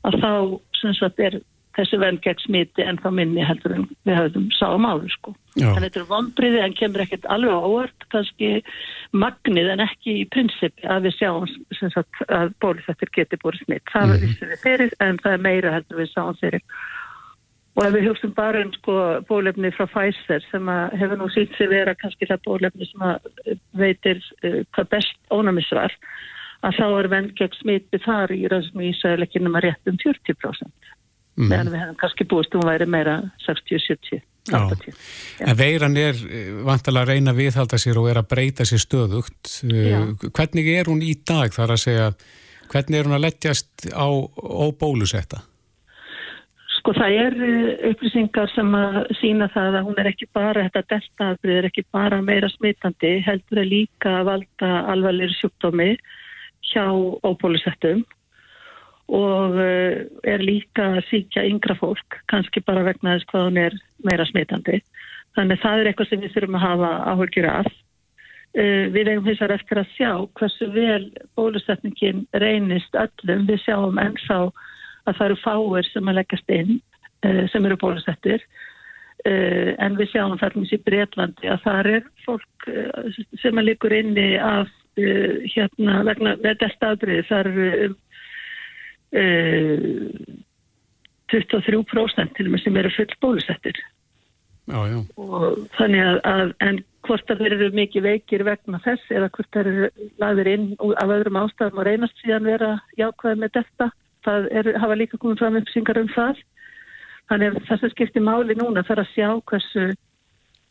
að þá sem sagt er þessi vel gegn smiti en þá minni heldur en við höfum sáum áður sko. Þannig að þetta er vonbriði en kemur ekkert alveg á óvart, kannski magnið en ekki í prinsipi að við sjáum sagt, að bólifættir geti búið smitt. Það mm vissum við fyrir en það er meira heldur við sáum fyrir. Og ef við hugtum bara um sko, bólefni frá Pfizer sem hefur nú sínt sig vera kannski það bólefni sem veitir uh, hvað best ónæmisvar að þá er vend gegn smitti þar í rannsum í Ísæðileginum að rétt um 40% mm. meðan við hefum kannski búist um að væri meira 60-70 En veiran er eh, vantilega að reyna að viðhalda sér og er að breyta sér stöðugt eh, Já. hvernig er hún í dag þar að segja hvernig er hún að leggjast á óbólusetta? Sko það er eh, upplýsingar sem að sína það að hún er ekki bara þetta deltaafrið er ekki bara meira smitandi heldur að líka að valda alvarleir sjúkdómi hjá óbólusettum og eh, er líka að síkja yngra fólk, kannski bara vegna þess hvað hún er meira smitandi. Þannig það er eitthvað sem við þurfum að hafa áhugjur af. Eh, við eigum þessar eftir að sjá hversu vel bólusetningin reynist öllum. Við sjáum ennþá að það eru fáir sem að leggjast inn eh, sem eru bólusettir en við sjáum þarna í Breitlandi að það er fólk sem að líkur inni af hérna vegna þetta staðbrið. Það eru um 23% til og með sem eru full bólusettir og þannig að, að en hvort að þeir eru mikið veikir vegna þess eða hvort þeir eru lagðir inn af öðrum ástæðum og reynast síðan vera jákvæði með þetta það er, hafa líka komið fram uppsingar um það. Þannig að þess að skipti máli núna þarf að sjá hversu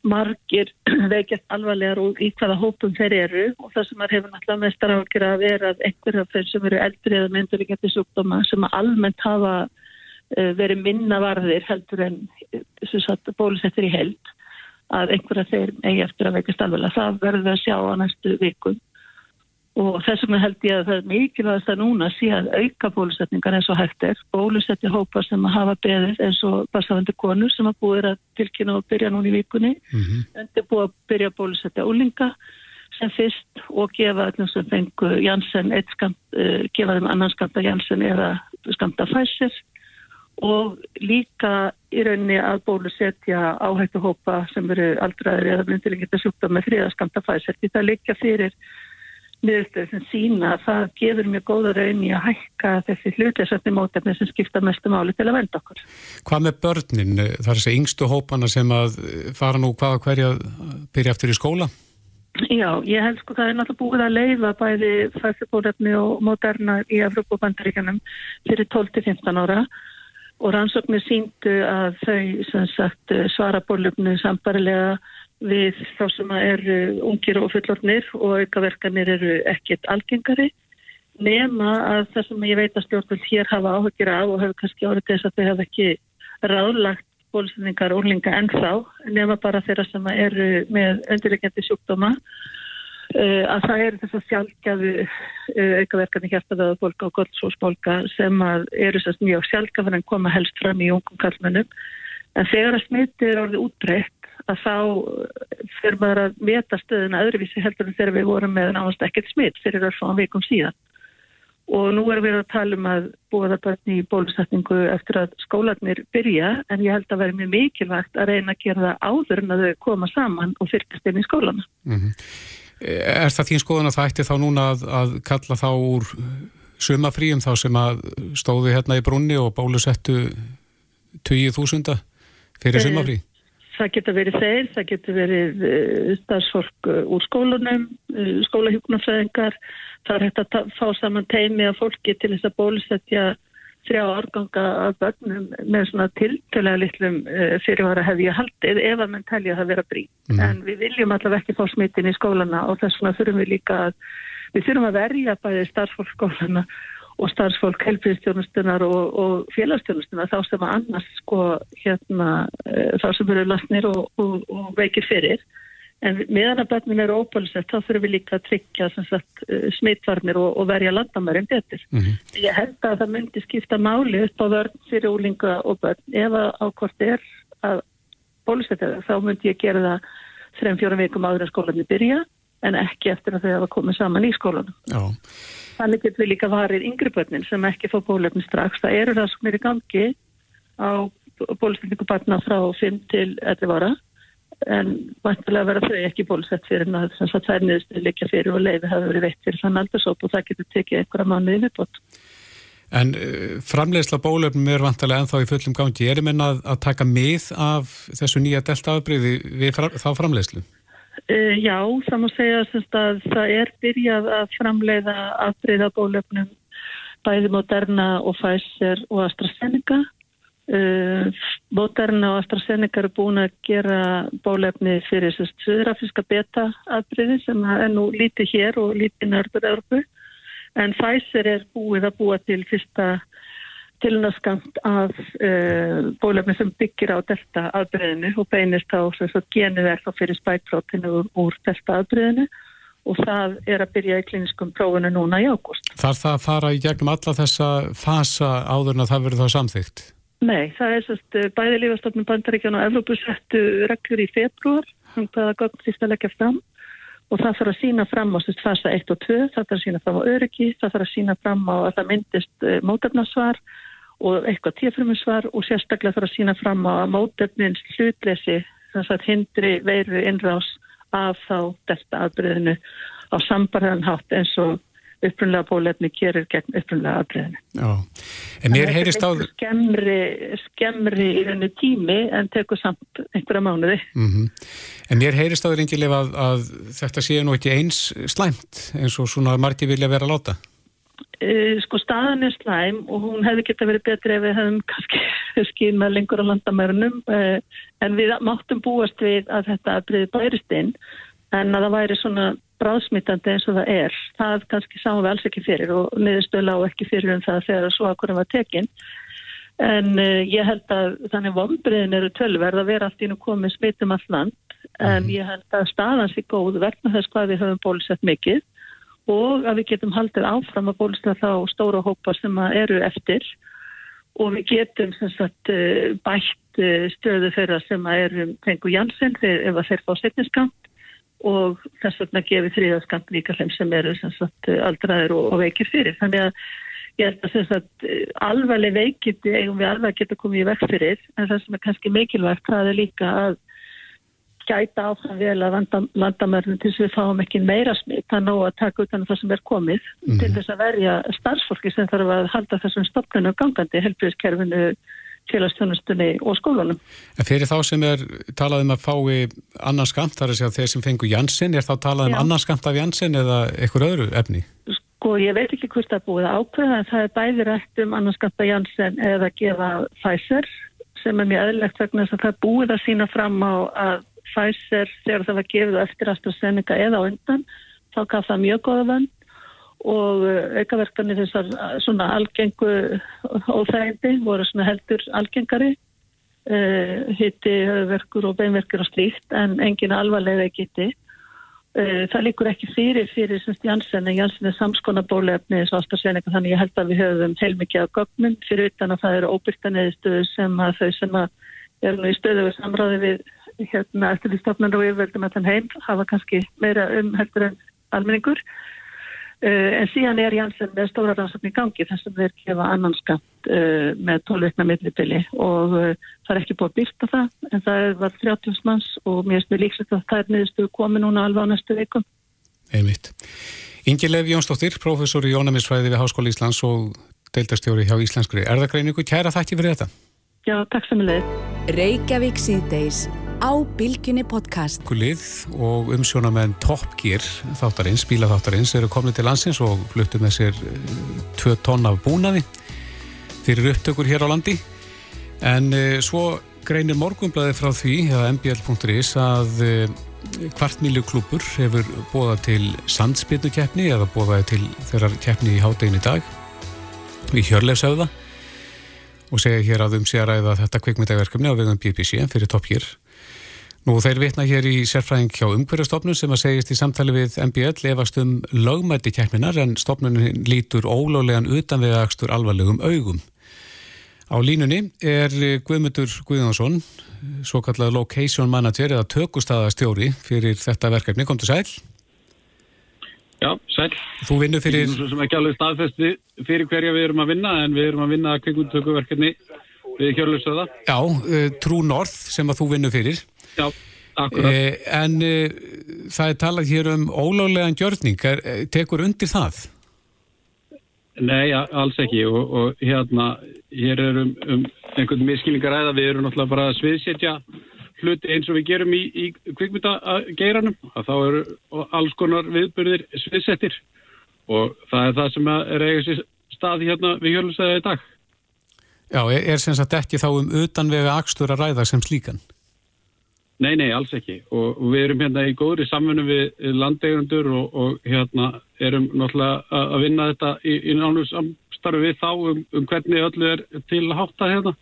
margir veikjast alvarlegar og í hvaða hópum þeir eru og það sem maður hefur náttúrulega mestar ágjör að vera að einhverja af þeir sem eru eldri eða myndur í getið sjúkdóma sem almennt hafa uh, verið minna varðir heldur en uh, bólusettir í held að einhverja þeir eigi eftir að veikjast alvarlega. Það verður við að sjá á næstu vikum og þess vegna held ég að það er mikilvægast að núna sé að auka bólusetningar eins og hægt er. Bólusetja hópar sem að hafa beðið eins og barsafandi konur sem að búið að tilkynna og byrja núna í vikunni. Mm -hmm. en þetta er búið að byrja að bólusetja ólinga sem fyrst og gefa öllum sem fengu Janssen eitt skamt, uh, gefa þeim annan skamta Janssen eða skamta Pfizer. Og líka í rauninni að bólusetja áhættu hópa sem eru aldraðir eða myndilegita sjúkta með þriða skamta Pfizer því það líka fyrir niðurstöðu sem sína að það gefur mjög góða raun í að hækka þessi hlutlesandi mótefni sem skipta mestu máli til að venda okkur. Hvað með börnin? Það er þessi yngstu hópana sem að fara nú hvaða hverja byrja eftir í skóla? Já, ég held sko það er náttúrulega búið að leifa bæði fæðsebólefni og moderna í Evróp og bandaríkanum fyrir 12-15 ára og rannsóknir síndu að þau sagt, svara bólefnu sambarilega við þá sem eru ungir og fullornir og aukaverkanir eru ekkert algengari nema að það sem ég veit að stjórnvöld hér hafa áhugir af og hefur kannski árið þess að þau hafa ekki ráðlagt bólusendingar úrlinga ennþá nema bara þeirra sem eru með undirlegjandi sjúkdóma uh, að það eru þess að sjálfgjafu uh, aukaverkani hjartaðaða bólka og gottsósbólka sem eru sérst mjög sjálfgafan en koma helst fram í ungum kallmennum en þegar að smiti er orðið útbreytt að þá fyrir maður að veta stöðuna öðruvísi heldur en þegar við vorum með náðast ekkert smitt fyrir örfáðan vikum síðan og nú erum við að tala um að búa það í bólusetningu eftir að skólanir byrja en ég held að vera mjög mikilvægt að reyna að gera það áður en að þau koma saman og fyrkast inn í skólana. Mm -hmm. Er það þín skoðan að það ætti þá núna að, að kalla þá úr sumafríum þá sem að stóðu hérna í brunni og bólusettu 20.000 fyrir sumafrí? Það getur verið þeir, það getur verið uh, starfsfólk uh, úr skólunum, uh, skólahjúknarfræðingar, það er hægt að fá saman teimi af fólki til þess að bólusetja þrjá árganga af börnum með svona tiltölega litlum fyrirvara hefði ég haldið ef að mann telja það vera brí. Mm. En við viljum allavega ekki fá smittin í skólana og þess vegna þurfum við líka að, við þurfum að verja bæði starfsfólk skólana og starfsfólk helbriðstjónustunar og, og félagsstjónustunar þá sem að annars sko hérna uh, þá sem eru lasnir og, og, og veikir fyrir. En meðan að börnum eru óbólusett þá þurfum við líka að tryggja sagt, uh, smittvarnir og, og verja landamærin betur. Mm -hmm. Ég held að það myndi skipta máli upp á vörn fyrir úlinga og börn. Ef að ákvort er að bólusetta það þá myndi ég gera það þrejum fjórum vikum áður að skólanir byrja en ekki eftir að þau hafa komið saman í skólanum. Já. Þannig getur við líka varið yngri börnin sem ekki fá bólefni strax. Það eru það er í gangi á bólusetningu barna frá 5 til 11 ára en vantilega verða þau ekki bólusett fyrir en það er niðurstu líka fyrir og leiði hafa verið veitt fyrir þann aldursóp og það getur tekið einhverja mánuði viðbót. En uh, framleiðsla bólöfnum er vantilega ennþá í fullum gangi. Er það minna að, að taka mið af þessu nýja delta afbríði við fra, þá framleiðslu? Uh, já, það má segja að það er byrjað að framleiða afbríða bólöfnum bæði Moderna og Pfizer og AstraZeneca. Uh, Moderna og AstraZeneca eru búin að gera bólefni fyrir söðrafíska beta aðbriði sem er nú lítið hér og lítið nörður Örbu en Pfizer er búið að búa til fyrsta tilnaskamt af uh, bólefni sem byggir á delta aðbriðinu og beinist á genuverð og fyrir spækprótinu úr, úr delta aðbriðinu og það er að byrja í kliniskum prófunu núna í ágúst. Þarf það að fara í gegnum alla þessa fasa áður en að það verður þá samþygt? Nei, það er sérst eh, bæði lífastofnum bandaríkjan og Evrópu settu reglur í februar, hann hvaða gott fyrst að leggja fram og það þarf að sína fram á sérst fasa 1 og 2, það þarf að sína fram á öryggi, það þarf að sína fram á að það myndist eh, mótefnarsvar og eitthvað tíafruminsvar og sérstaklega þarf að sína fram á að mótefnins hlutlesi, þess að hindri veiru innrás af þá delta aðbyrðinu á sambarðan hátt eins og upprunlega bólefni gerir gegn upprunlega aðbreðinu. Já, en mér heyrist á... Skemmri, skemmri í þennu tími en tekur samt einhverja mánuði. Mm -hmm. En mér heyrist á því reyngilega að, að þetta sé nú ekki eins slæmt eins og svona margi vilja vera láta. Uh, sko staðan er slæm og hún hefði geta verið betri ef við hefðum kannski skýrna lengur á landamærunum uh, en við máttum búast við að þetta aðbreði bærist inn en að það væri svona bráðsmittandi eins og það er. Það kannski sáum við alls ekki fyrir og niðurstöla á ekki fyrir um það þegar svo að hvernig var tekinn. En uh, ég held að þannig vombriðin eru tölverð að vera allt í nú komið smittum all land en mhm. ég held að staðan sé góð vegna þess hvað við höfum bólusett mikið og að við getum haldið áfram að bólusetta þá stóra hópa sem eru eftir. Og við getum sagt, uh, bætt uh, stöðu þeirra sem eru fengu Jansson ef þeir fá setniskant og þess vegna gefið þriðaskant líka þeim sem eru sagt, aldraðir og, veikir fyrir. Þannig að ég held að alveg veikindi eigum við alveg að geta komið í vekk fyrir. En það sem er kannski mikilvægt það er líka að gæta áfram vel að landamörnum til þess að við fáum ekki meira smitt það ná að taka utan um það sem er komið mm -hmm. til þess að verja starfsfólki sem þarf að halda þessum stopnunum gangandi helbriðskerfinu félagstjónustunni og skólunum. En fyrir þá sem er talað um að fái annan skamt, þar er að segja þeir sem fengu Janssen, er þá talað um Já. annan skamt af Janssen eða einhver öðru efni? Sko ég veit ekki hvort það búið ákveða en það er bæði rætt um annan skamt af Janssen eða gefa Pfizer sem er mjög öðlegt vegna þess að það búið að sína fram á að Pfizer þegar það var gefið eftir AstraZeneca eða á undan þá gaf það mjög goða vönd og uh, aukaverkanir þessar uh, svona algengu óþægindi voru svona heldur algengari. Uh, hitti höfverkur og beinverkur og slíkt en engin alvarlega geti uh, það líkur ekki fyrir fyrir semst Janssen en Janssen er samskona bólefni þess aðstafsveninga þannig ég held að við höfum heilmikið af gögnum. Fyrir utan að það eru óbyrtaneðistöðu sem að þau sem að eru nú í stöðu við samráði við hérna eftir því stofnun og yfirveldum að þann heim hafa kannski meira um heldur en almenningur Uh, en síðan er Janssen með stóra rannsókn í gangi þess að þeir kefa annan skamt uh, með 12 veikna millibili og uh, það er ekki búið að byrta það en það var 30 manns og mér finnst mér líksett að það er niðurstu komið núna alveg á næstu veikum. Einmitt. Ingi Leif Jónsdóttir, professor í Jónamisfræði við Háskóli Íslands og deildarstjóri hjá Íslenskri erðagreiningu. Kæra þakki fyrir þetta. Já, takk samanlega. Á Bilginni podcast. Kulið og umsjónamenn Top Gear þáttarins, bílaþáttarins eru komið til landsins og fluttu með sér eh, tvö tonn af búnaði fyrir upptökur hér á landi en uh, svo greinir morgunblæði frá því eða mbl.is að uh, kvartmílu klúpur hefur bóðað til sandspilnukeppni eða bóðaði til þeirra keppni í hádegin í dag í Hjörlefsauða og segja hér að um sé að þetta kvikmyndaverkefni á vegum BBC fyrir Top Gear Nú þeir vitna hér í sérfræðing hjá umhverjastofnun sem að segjast í samtali við MBL efast um lögmætti keppninar en stofnunin lítur ólólegan utanvegakstur alvarlegum augum. Á línunni er Guðmundur Guðjónsson, svo kallað location manager eða tökustæðastjóri fyrir þetta verkefni. Kom til sæl? Já, sæl. Þú vinnur fyrir... Svo sem ekki alveg staðfesti fyrir hverja við erum að vinna en við erum að vinna kvikundutökuverkefni við Hjörlustöða. Já, uh, True North sem að þú vinnur fyrir. Já, akkurat. Eh, en eh, það er talað hér um ólöglegan gjörning, er, eh, tekur undir það? Nei, alls ekki og, og hérna, hér er um, um einhvern miskilningar ræða, við erum náttúrulega bara að sviðsetja hluti eins og við gerum í, í kvikmyndageiranum, að þá eru alls konar viðbyrðir sviðsettir og það er það sem er eigast í staði hérna við hjörlusæðið í dag. Já, er, er sem sagt ekki þá um utanvega akstur að ræða sem slíkan? Nei, nei, alls ekki. Og, við erum hérna í góðri samfunnu við landeigundur og, og hérna erum náttúrulega að vinna þetta í, í nánu samstarfi við þá um, um hvernig öllu er til að hátta hérna.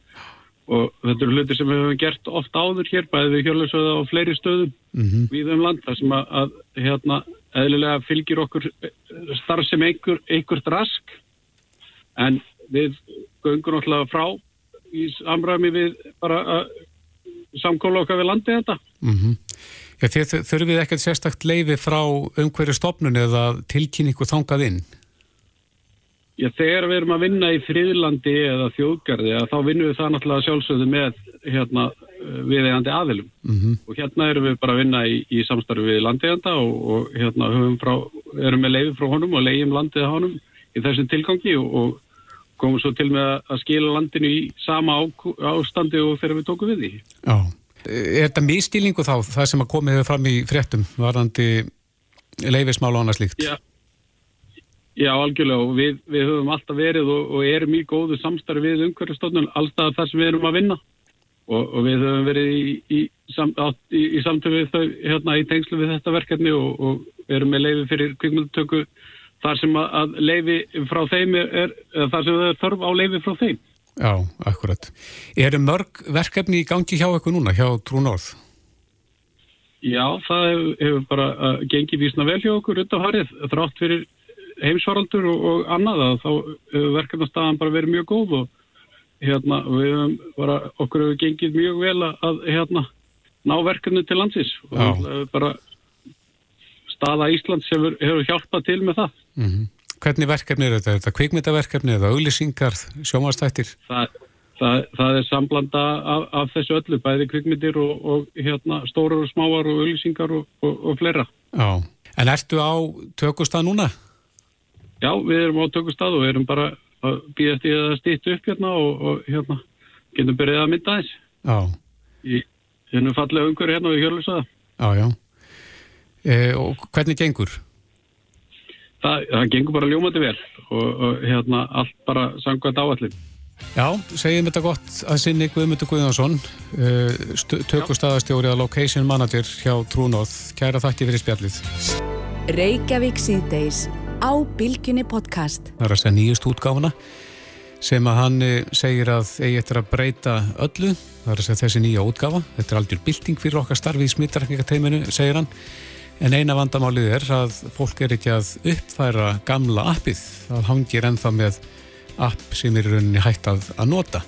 Og þetta eru hluti sem við hefum gert ofta áður hér bæðið við hjörlusöða og fleiri stöðum mm -hmm. við um land þar sem að, að hérna eðlilega fylgir okkur starf sem einhver, einhvert rask. En við göngum náttúrulega frá í samræmi við bara að samkóla okkar við landið þetta. Mm -hmm. ja, þið þurfið ekkert sérstakt leifi frá umhverju stopnun eða tilkynningu þangað inn? Já, þegar við erum að vinna í fríðlandi eða þjóðgarði, þá vinnum við það náttúrulega sjálfsögðu með hérna, viðegandi aðilum. Mm -hmm. Og hérna erum við bara að vinna í, í samstarfi við landeiganda og, og hérna frá, erum með leifi frá honum og leiðum landið honum í þessum tilgangi og, og komum svo til með að skila landinu í sama ástandi og þegar við tókum við því. Já. Er þetta miskilningu þá, það sem að komið fram í fréttum, varandi leifismál og annað slíkt? Já, Já algjörlega og við, við höfum alltaf verið og, og erum í góðu samstarfi við umhverjastofnun alltaf þar sem við erum að vinna og, og við höfum verið í, í, sam, í, í samtöfu við þau hérna í tengslu við þetta verkefni og, og erum með leiði fyrir kvikmyndutöku þar sem að leifi frá þeim er, þar sem það er þörf á leifi frá þeim. Já, akkurat. Er mörg verkefni í gangi hjá eitthvað núna, hjá Trúnorð? Já, það hefur, hefur bara uh, gengið vísna vel hjá okkur undanfarið, þrátt fyrir heimsvaraldur og, og annað að þá hefur verkefnastafan bara verið mjög góð og hérna, við bara, okkur hefur gengið mjög vel að hérna, ná verkefni til landsins og það hefur bara staða Íslands hefur, hefur hjálpað til með það. Mm -hmm. Hvernig verkefni er þetta? Er þetta kvikmyndaverkefni eða auglýsingar, sjómanstættir? Það, það, það er samblanda af, af þessu öllu, bæði kvikmyndir og, og hérna, stórar og smáar og auglýsingar og, og, og fleira. Já, en ertu á tökustað núna? Já, við erum á tökustað og við erum bara að býja eftir að stýttu upp hérna og hérna getum byrjað að mynda þess. Já. Í hennum fallega umhverju hérna í hjörlusaða. Já, já. E, og hvernig gengur? Það, það gengur bara ljómandi vel og, og hérna allt bara sangvært áallin. Já, segjum þetta gott að sinni Guðmundur Guðjónsson, uh, tökustæðastjóri að location manager hjá Trúnóð. Kæra þakki fyrir spjallið. Reykjavík síðdeis á Bilginni podcast. Það er að segja nýjust útgáfuna sem að hann eh, segir að eigi eftir að breyta öllu. Það er að segja þessi nýja útgáfa. Þetta er aldrei bilding fyrir okkar starfi í smittarkningateiminu, segir hann. En eina vandamálið er að fólk er ekki að uppfæra gamla appið. Það hangir ennþá með app sem er rauninni hægt að, að nota.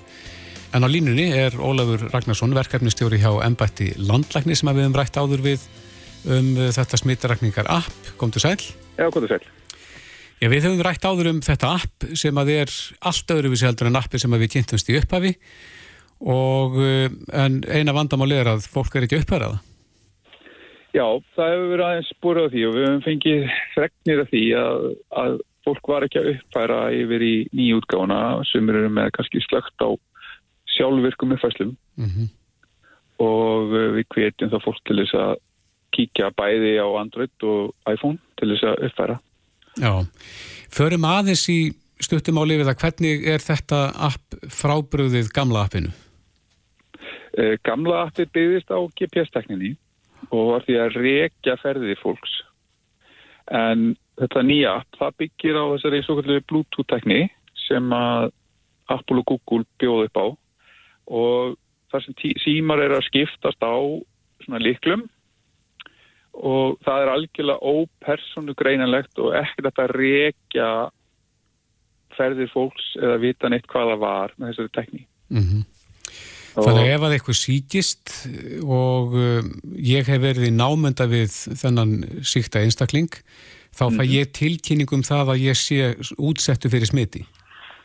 En á línunni er Ólafur Ragnarsson, verkefnistjóri hjá Embætti Landlækni sem við hefum rætt áður við um þetta smittarkningar app. Kom til sæl? Já, kom til sæl. Já, við höfum rætt áður um þetta app sem að er allt öðruvísi heldur en appi sem við kynntumst í upphafi og en eina vandamál er að fólk er ekki upphæraða. Já, það hefur verið aðeins búrað því og við höfum fengið fregnir af því að, að fólk var ekki að uppfæra yfir í nýjútgána sem eru með kannski slögt á sjálfvirkum uppfæslum mm -hmm. og við kvetjum þá fólk til þess að kíkja bæði á Android og iPhone til þess að uppfæra. Já, förum aðeins í stuttumáli við að hvernig er þetta app frábröðið gamla appinu? Eh, gamla appi byggðist á GPS-tekninni og var því að rekja ferðið fólks en þetta nýja app, það byggir á þessari svo kallu Bluetooth-tekni sem að Apple og Google bjóð upp á og þar sem símar er að skiptast á svona liklum og það er algjörlega ópersonu greinanlegt og ekkert að rekja ferðir fólks eða vita neitt hvað það var með þessari tekní. Mm -hmm. Þannig að ef að eitthvað síkist og um, ég hef verið í námynda við þennan síkta einstakling, þá fæ ég tilkynningum það að ég sé útsettu fyrir smiti.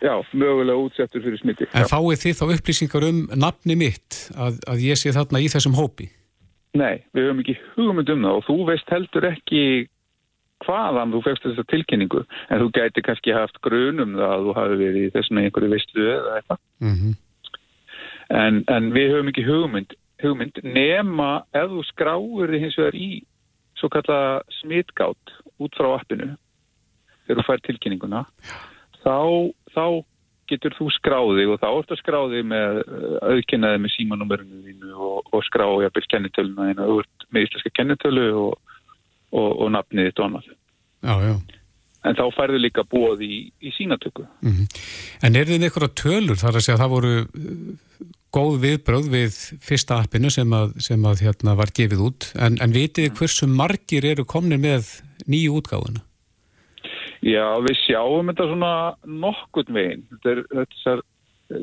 Já, mögulega útsettur fyrir smiti. En fáið þið þá upplýsingar um nafni mitt að, að ég sé þarna í þessum hópi? Nei, við höfum ekki hugmynd um það og þú veist heldur ekki hvaðan þú fegst þessa tilkynningu en þú gæti kannski haft grunum það að þú hafi verið í þessum einhverju veistlu eða eitthvað. Mm -hmm. En, en við höfum ekki hugmynd, hugmynd nema ef þú skráir þið hins vegar í svo kalla smitgátt út frá appinu þegar þú fær tilkynninguna þá, þá getur þú skráðið og þá ertu að skráðið með auðkynnaði með símanúmerinu þínu og, og skráði að byrja kennitöluna þínu og með íslenska kennitölu og, og, og nafnið þitt og annað. Já, já. En þá færðu líka búið í, í sínatöku. Mm En er þið einhverja tölur þar að segja að það voru góð viðbröð við fyrsta appinu sem að, sem að hérna var gefið út en, en vitið þið hversu margir eru komnir með nýju útgáfuna? Já, við sjáum þetta svona nokkurn veginn. Þetta er, er,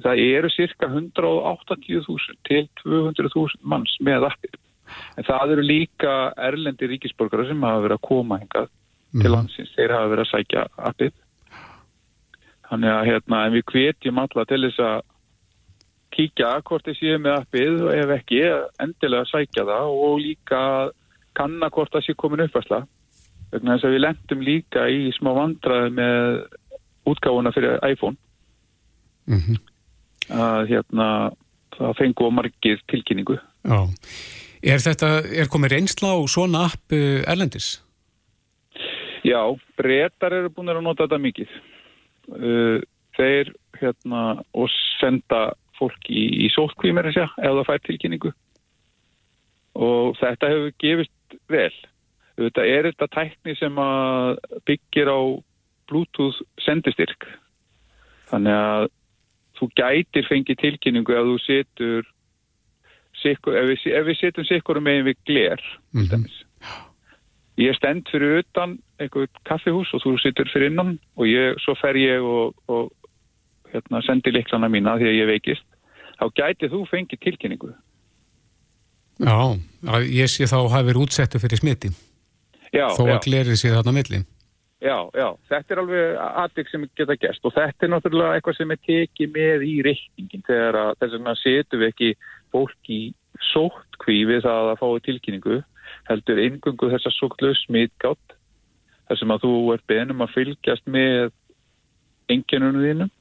það eru cirka 180.000 til 200.000 manns með appið. En það eru líka erlendi ríkisborgara sem hafa verið að koma hingað til landsins. Þeir hafa verið að sækja appið. Þannig að hérna, við kvetjum alla til þess að kíkja hvort þið séu með appið og ef ekki, endilega sækja það og líka kanna hvort það sé komin uppværsla vegna þess að við lendum líka í smá vandraði með útgáfuna fyrir iPhone Mm -hmm. að hérna það fengu á margir tilkynningu Já. Er þetta, er komið reynsla á svona app uh, erlendis? Já, breytar eru búin að nota þetta mikið uh, þeir hérna og senda fólk í, í sótkvímir ef það fær tilkynningu. Og þetta hefur gefist vel. Þetta er þetta tækni sem að byggir á Bluetooth sendistyrk. Þannig að þú gætir fengið tilkynningu ef þú setur sikkur, ef, við, ef við setjum sikkurum megin við gler mm -hmm. ég stend fyrir utan eitthvað kaffihús og þú situr fyrir innan og ég, svo fer ég og, og hérna, sendi liklana mína því að ég veikist þá gæti þú fengið tilkynningu. Já, að ég sé þá hafi verið útsettu fyrir smiti já, þó að já. glerið sé þarna millin Já, já, þetta er alveg aðeins sem geta gerst og þetta er náttúrulega eitthvað sem er tekið með í reikningin þegar að þess vegna setum við ekki fólk í sóttkví við það að fái tilkynningu heldur ingungu þessar sóktlu smitgátt þar sem að þú ert beðnum að fylgjast með enginunum þínum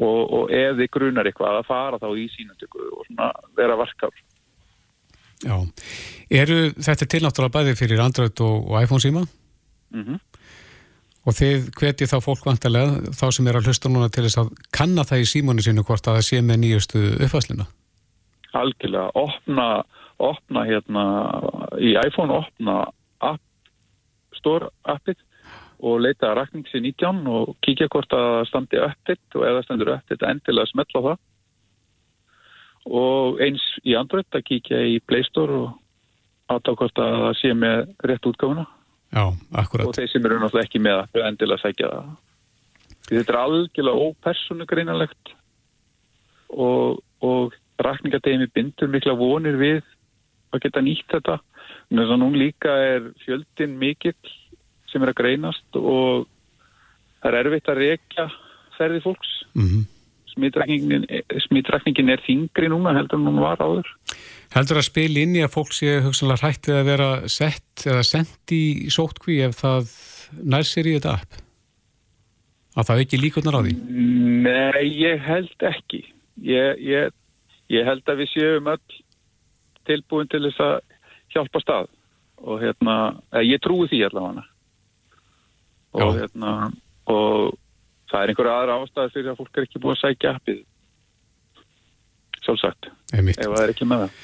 og, og ef þið grunar eitthvað að fara þá í sínundöku og svona vera varkar. Já, eru þetta til náttúrulega bæði fyrir Android og, og iPhone síma? Mm Og þið hvetið þá fólk vantarlega, þá sem er að hlusta núna til þess að kanna það í símónu sinu hvort að það sé með nýjustu uppfæsluna? Algjörlega, opna, opna hérna, í iPhone opna app, store appið og leita að rakningsi 19 og kíkja hvort að standi uppið og það standur uppið endilega smetla það. Og eins í Android að kíkja í Play Store og átta hvort að það sé með rétt útgáfuna. Já, akkurat. og þeir sem eru náttúrulega ekki með það endilega sækja það. Þetta er algjörlega ópersónugreinalegt og, og rakningadegimi bindur mikla vonir við að geta nýtt þetta. En þess að nú líka er fjöldin mikill sem er að greinast og það er erfitt að rekja ferði fólks Mm -hmm. smitrakningin er þingri núna heldur en hún var áður Heldur að spil inn í að fólk sé hugsanlega hrætt við að vera sett eða sendt í sótkví ef það nær sér í þetta app? Að það ekki líkurnar á því? Nei, ég held ekki ég, ég, ég held að við séum öll tilbúin til þess að hjálpa stað og hérna, eh, ég trúi því allavega og hérna og það er einhverja aðra ástæði fyrir að fólk er ekki búið að sækja appið sjálfsagt, ef það er ekki með það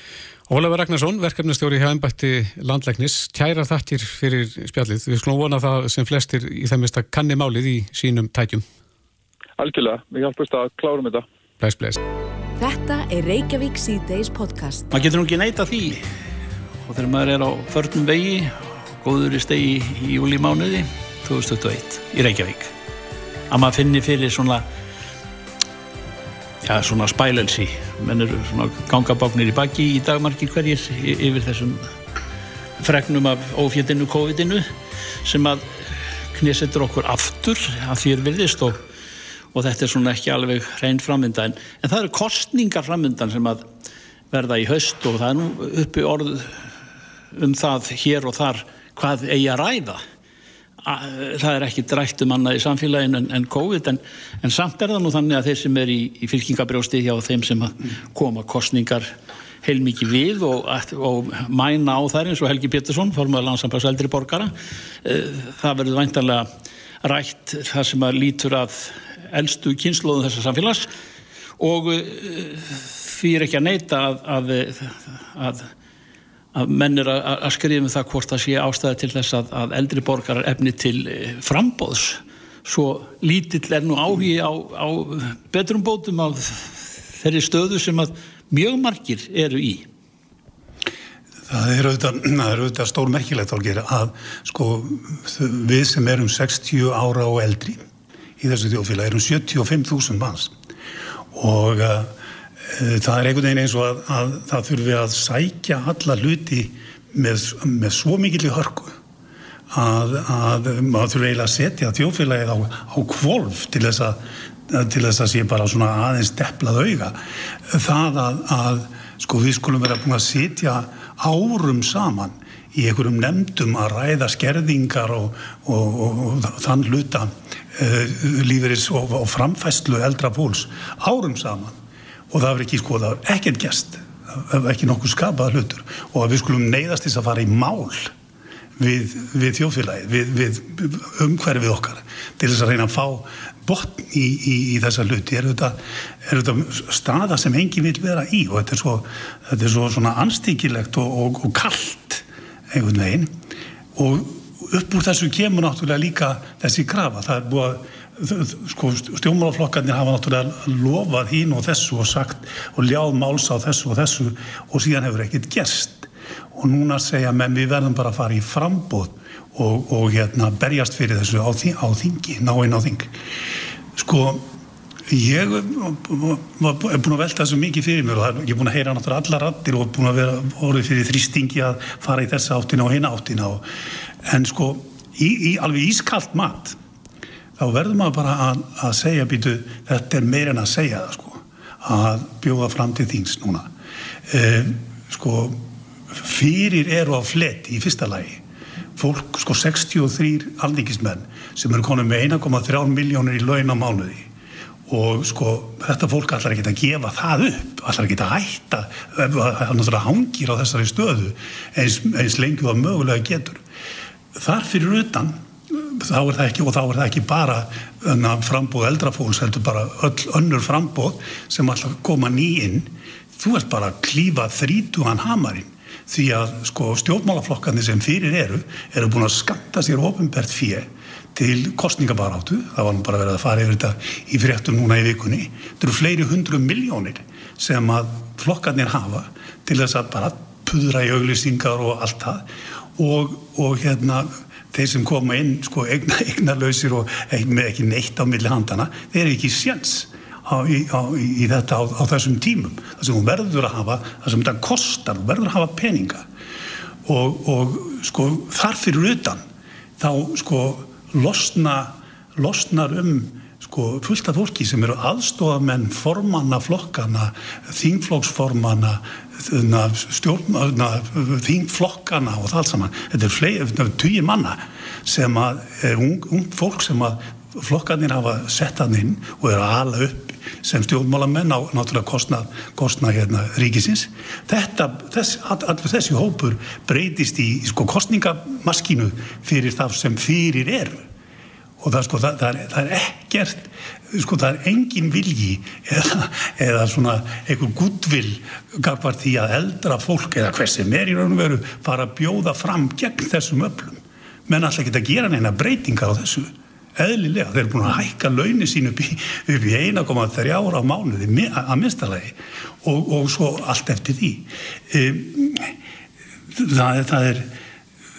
Ólafur Ragnarsson, verkefnastjóri hjá ennbætti landlæknis, kæra þattir fyrir spjallið. Við skulum vona það sem flestir í þeim mista kanni málið í sínum tækjum. Algjörlega, við hjálpumst að klárum þetta Bless, bless. Þetta er Reykjavík C-Days podcast. maður getur nú ekki neita því og þegar maður er á förnum vegi góður í stegi í júlimánuði 2021 í Reykjavík. Að maður finni fyrir svona já, svona spælelsi. Menn eru svona gangabáknir í baki í dagmarkir hverjir yfir þessum fregnum af ófjöldinu COVID-inu sem að knésettur okkur aftur að því er virðist og, og þetta er svona ekki alveg hrein framönda en, en það eru kostningar framöndan sem að verða í haust og það er nú uppi orð um það hér og þar hvað eigi að ræða það er ekki drætt um annað í samfélagin en, en COVID en, en samt er það nú þannig að þeir sem er í, í fylkingabrjósti hjá þeim sem koma kostningar heilmikið við og, og mæna á þær eins og Helgi Pétursson formöður landsambags eldri borgara Eh, það verður væntanlega rætt það sem að lítur að elstu kynnslóðum þessar samfélags og uh, því er ekki að neyta að, að, að, að menn er að, að skrifa um það hvort það sé ástæði til þess að, að eldri borgarar efni til eh, frambóðs svo lítill er nú áhugi á, á betrum bótum af þeirri stöðu sem að mjög margir eru í. Það er auðvitað, það er auðvitað stór merkilegt álgera að sko við sem erum 60 ára og eldri í þessu þjóðfélag erum 75.000 manns. Og uh, það er einhvern veginn eins og að, að það þurfi að sækja alla hluti með, með svo mikill í hörku að, að maður þurfi eiginlega að setja þjóðfélagið á, á kvolf til þess að til þess að sé bara svona aðeins deplað auga. Það að, að sko við skulum vera búin að sitja árum saman í einhverjum nefndum að ræða skerðingar og, og, og, og þann hluta uh, lífeyris og, framfæslu eldra fólks árum saman og það var ekki sko, það var ekkert gest það var ekki nokkuð skapað hlutur. Og að við skulum neyðast þess að fara í mál við, við þjóðfélagið, við, við umhverfið okkar til þess að reyna að fá botn í, í, í þessa hluti. Er þetta, er þetta staða sem enginn vil vera í? Og þetta er svo, þetta er svo svona anstíkilegt og, og, og kallt einhvern veginn. Og upp úr þessu kemur náttúrulega líka þessi krafa, það er búið að sko, stjórnmálaflokkarnir hafa náttúrulega lofað hín og þessu og sagt og ljáð máls á þessu og þessu og síðan hefur ekkert gerst. Og núna segja menn við verðum bara að fara í frambóð og, og hérna berjast fyrir þessu á, á þingi, náinn á þing. Sko ég er búin að velta þessu mikið fyrir mér og ég er búin að heyra náttúrulega allar rattir og búin að vera orðið fyrir þrýstingi að fara í þessa áttina og hinn áttina og, en sko í, í alveg ískallt mat þá verður maður bara að, að segja býtu, þetta er meir en að segja það sko, að bjóða fram til þings núna. E, sko fyrir eru á fleti í fyrsta lagi fólk, sko 63 alningismenn sem eru konið með 1,3 miljónir í laun á mánuði. Og sko þetta fólk allar ekki að gefa það upp allar ekki að hætta það náttúrulega hangir á þessari stöðu eins, eins lengi og mögulega getur. Þar fyrir utan þá er það ekki og þá er það ekki bara frambóð eldrafólks heldur bara öll önnur frambóð sem alltaf koma ný inn. Þú ert bara að klífa þrítugan hamarinn því að sko stjórnmálaflokkandi sem fyrir eru eru búin að skatta sér ofinbært fyrir til kostningabaráttu, það var nú bara verið að fara yfir þetta í fréttum núna í vikunni. Þetta eru fleiri hundru miljónir sem að flokkarnir hafa til þess að bara pudra í auglýsingar og allt það. Og, og hérna þeir sem koma inn sko eigna, eignarlausir og með ekki neitt á milli handana, þeir eru ekki sjans á, í, á, í þetta á, á þessum tímum, það sem þú verður að hafa það sem þetta kostar, þú verður að hafa peninga. Og, og sko þar fyrir utan þá sko losna, losnar um sko, fullt af fólki sem eru aðstofamenn formanna flokkana þingflokksformanna stjórn, þingflokkana og það allt saman. Þetta er tugi manna sem að er ung, ung fólk sem að flokkarnir hafa sett hann inn og eru að ala upp sem stjórnmálamenn á náttúrulega kostna, kostna hérna ríkisins. Þetta, þess, allur þessi hópur breytist í sko kostningamaskínu fyrir það sem fyrir er og það, sko, það, það, er, það er ekkert sko það er engin vilji eða, eða svona einhver gudvill gafar því að eldra fólk eða hver sem er í raun og veru fara að bjóða fram gegn þessum öflum. Menn alltaf geta að gera neina breytingar á þessu eðlilega, þeir eru búin að hækka launin sín upp í, í 1,3 ára á mánuði að minnstalagi og, og svo allt eftir því. Það, það er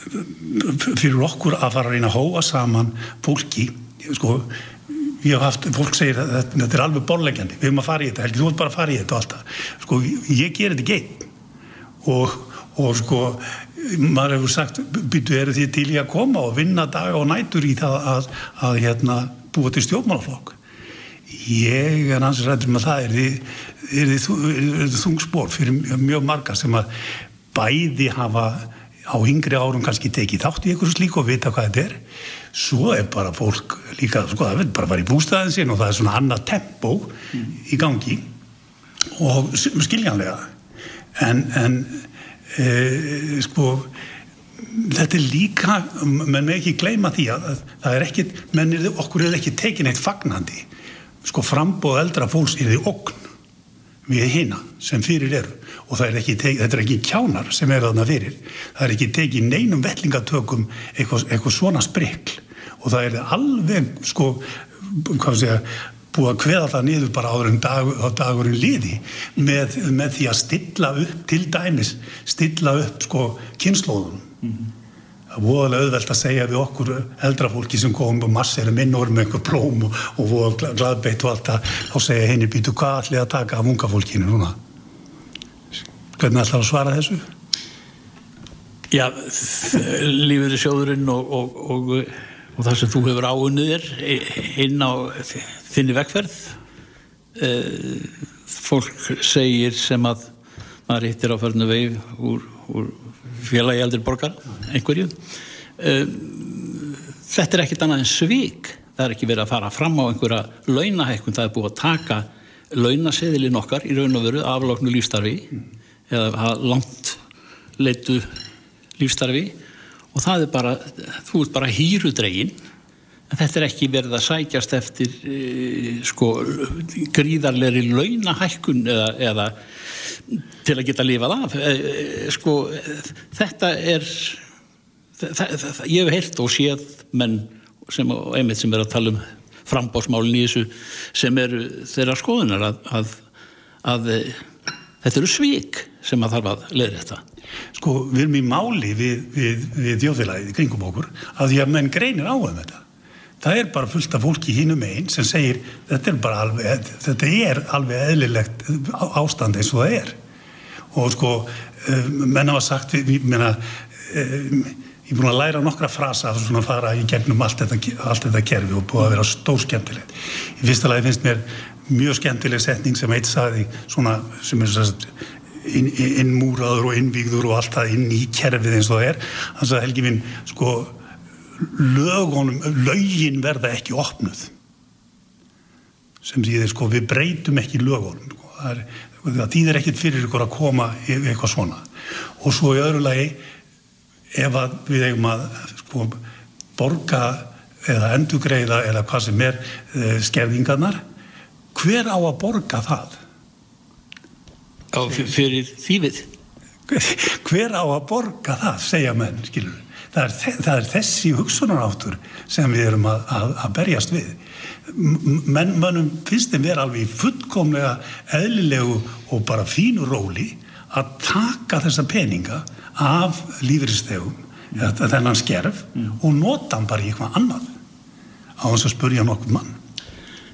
fyrir okkur að fara að reyna að hóa saman fólki. Sko, ég haf haft, fólk segir að þetta, þetta er alveg borlegjandi, við höfum að fara í þetta heldur þú ert bara að fara í þetta og allt það. Sko, ég ger þetta geitt og, og sko maður hefur sagt, byrju eru því til í að koma og vinna daga og nætur í það að, að hérna, búa til stjórnmálaflokk? Ég er ansið rættur með það er því þungspór fyrir mjög marga sem að bæði hafa á yngri árum kannski tekið þátt í einhversu slík og vita hvað þetta er. Svo er bara fólk líka sko það vil bara fara í bústæðin sin og það er svona annað tempo mm. í gangi og skiljanlega. En, en e, sko þetta er líka, menn með ekki gleyma því að, að það er ekkit mennir okkur er ekki tekin eitt fagnandi. Sko frambóð eldra fólks er því okn við hina sem fyrir eru og er ekki, þetta er ekki kjánar sem er þarna fyrir, það er ekki tekið neinum vellingatökum eitthvað, eitthvað svona sprikl. Og það er alveg sko, hvað sé ég búið að kveða það niður bara áður en dag, dagurinn liði með, með því að stilla upp til dæmis stilla upp sko kynnslóðun mm -hmm. það er voðalega auðvelt að segja við okkur eldra fólki sem komum og massir minn orð með einhver plóm og, og voða gladbeitt og allt það. Þá segja henni býtu hvað allir að taka af unga fólkinu núna hvernig ætlar að svara þessu? Já, lífur í sjóðurinn og, og, og og það sem þú hefur áunnið er inn á þinni vekkferð eh, fólk segir sem að maður hittir á förnu veif úr, úr félagi eldir borgar einhverju. Eh, þetta er ekkit annað en svík það er ekki verið að fara fram á einhverja launahækkun, það er búið að taka launaseðilinn okkar í raun og veru afloknu lífstarfi eða langt leitu lífstarfi og það er bara, þú ert bara hýrudregin en þetta er ekki verið að sækjast eftir e, sko gríðarleiri launahækkun eða, eða til að geta lifað af. E, sko þetta er það, það, ég hef heilt og séð menn sem, einmitt sem er að tala um frambásmálin í þessu sem eru þeirra skoðunar að, að, að þetta eru svík sem að þarf að leiða þetta sko við erum í máli við, við, við þjóðfélagið kringum okkur að því að menn greinir á um þetta. Það er bara fullt af fólki hínum einn sem segir þetta er bara alveg þetta er alveg eðlilegt ástand eins og það er. Og sko eh, menn hafa sagt við menna eh, ég er búin að læra nokkra frasa að svona fara í gegnum allt þetta, allt þetta kerfi og búið að vera stór skemmtilegt í fyrsta lagi finnst mér mjög skemmtileg setning sem eitt saði svona sem er innmúraður og innvígður og allt það inn í kerfið eins og það er þannig að Helgi minn sko lögunum, lögin verða ekki opnuð sem þýðir sko við breytum ekki lögunum sko. það, það þýðir ekkit fyrir ykkur að koma eitthvað svona og svo í öðru lagi ef við eigum að sko, borga eða endugreiða eða hvað sem er e, skerðingarnar hver á að borga það? Já, fyrir þýfið hver á að borga það, segja menn skilur það er, það er þessi hugsunaráttur sem við erum að, að, að berjast við menn mönnum finnst þeim vera alveg fullkomlega eðlilegu og bara fínu róli að taka þessa peninga af lífristegum mm. þennan skerf mm. og nota hann bara í eitthvað annað á þess að spurja nokkuð mann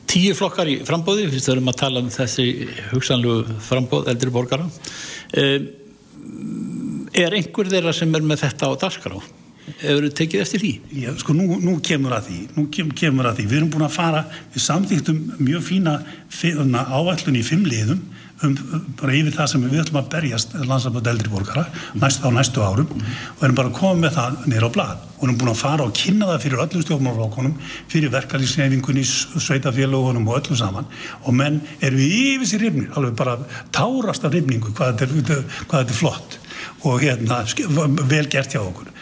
Tíu flokkar í frambóði, við þurfum að tala um þessi hugsanlu frambóð eldri borgara um, er einhver þeirra sem er með þetta á darskrá? Hefur þið tekið eftir því? Já, sko, nú, nú kemur að því, nú kem, kemur að því. Við erum búin að fara, við samþýttum mjög fína áallun í fimm liðum um bara yfir það sem við ætlum að berjast landsafnöld eldri borgara næst á næstu árum og erum bara komið með það nýra á blad og erum búin að fara og kynna það fyrir öllum stjórnmálflokkunum, fyrir verkalýsnefingunni, sveitafélagunum og öllum saman. Og menn eru yfir sér rifnir, alveg bara tárast af rifningu hvað þetta er, hvað þetta er flott og hérna, vel gert hjá okkur.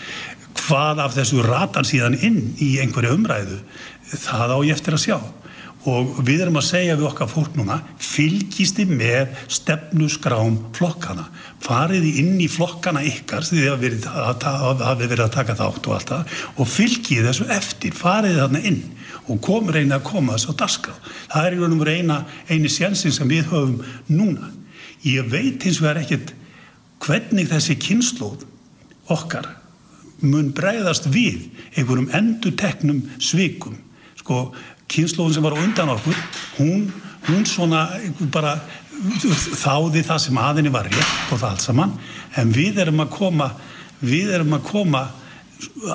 Hvað af þessu ratan síðan inn í einhverju umræðu það á ég eftir að sjá og við erum að segja við okkar fólk núna fylgisti með stefnusgrám flokkana fariði inn í flokkana ykkar því það hafi verið að taka þátt og allt það og fylgið þessu eftir fariði þarna inn og kom reyna að koma þessu á daska það er í raunum reyna eini sjensin sem við höfum núna. Ég veit hins vegar ekkert hvernig þessi kynnslóð okkar mun breyðast við einhverjum enduteknum svikum. Sko kynnslóðin sem var undan okkur hún, hún svona bara þáði það sem aðinni var rétt og það allt saman. En við erum að koma við erum að koma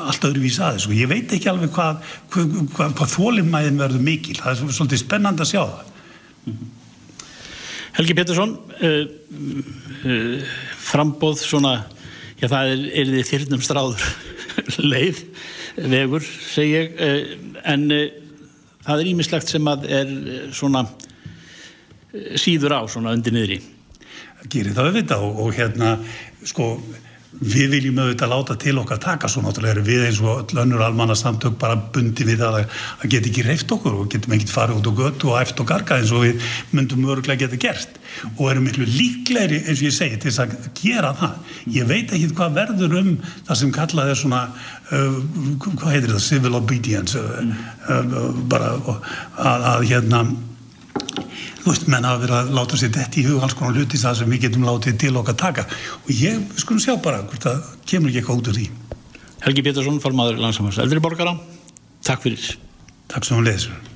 allt öðruvís aðeins og ég veit ekki alveg hvað, hvað, hvað, hvað þólimmæðin verður mikil. Það er svolítið spennand að sjá það. Helgi Pettersson uh, uh, frambóð svona já það er, er þið þyrnum stráður leið, vegur segi ég, uh, en það er ímislegt sem að er svona síður á svona undir niðri. Gerir það auðvitað og, og hérna sko við viljum auðvitað láta til okkar taka svo náttúrulega erum við eins og öll önnur almanna samtök bara bundi við að það get ekki reyft okkur og getum ekkert farið út á götu og eft og garga eins og við myndum öruglega geta gert. Og erum miklu líklegri eins og ég segi til að gera það. Ég veit ekki hvað verður um það sem kallað er svona uh, hvað heitir það, civil obedience uh, uh, bara að, að hérna þú veist, menn hafa verið að láta sér þetta í hug alls konar hluti það sem við getum látið til okkar taka. Og ég, við skulum sjá bara hvort það kemur ekki eitthvað út úr því. Helgi Pétursson, formadur langsamars Eldri borgara, takk fyrir. Takk sem hún leðisur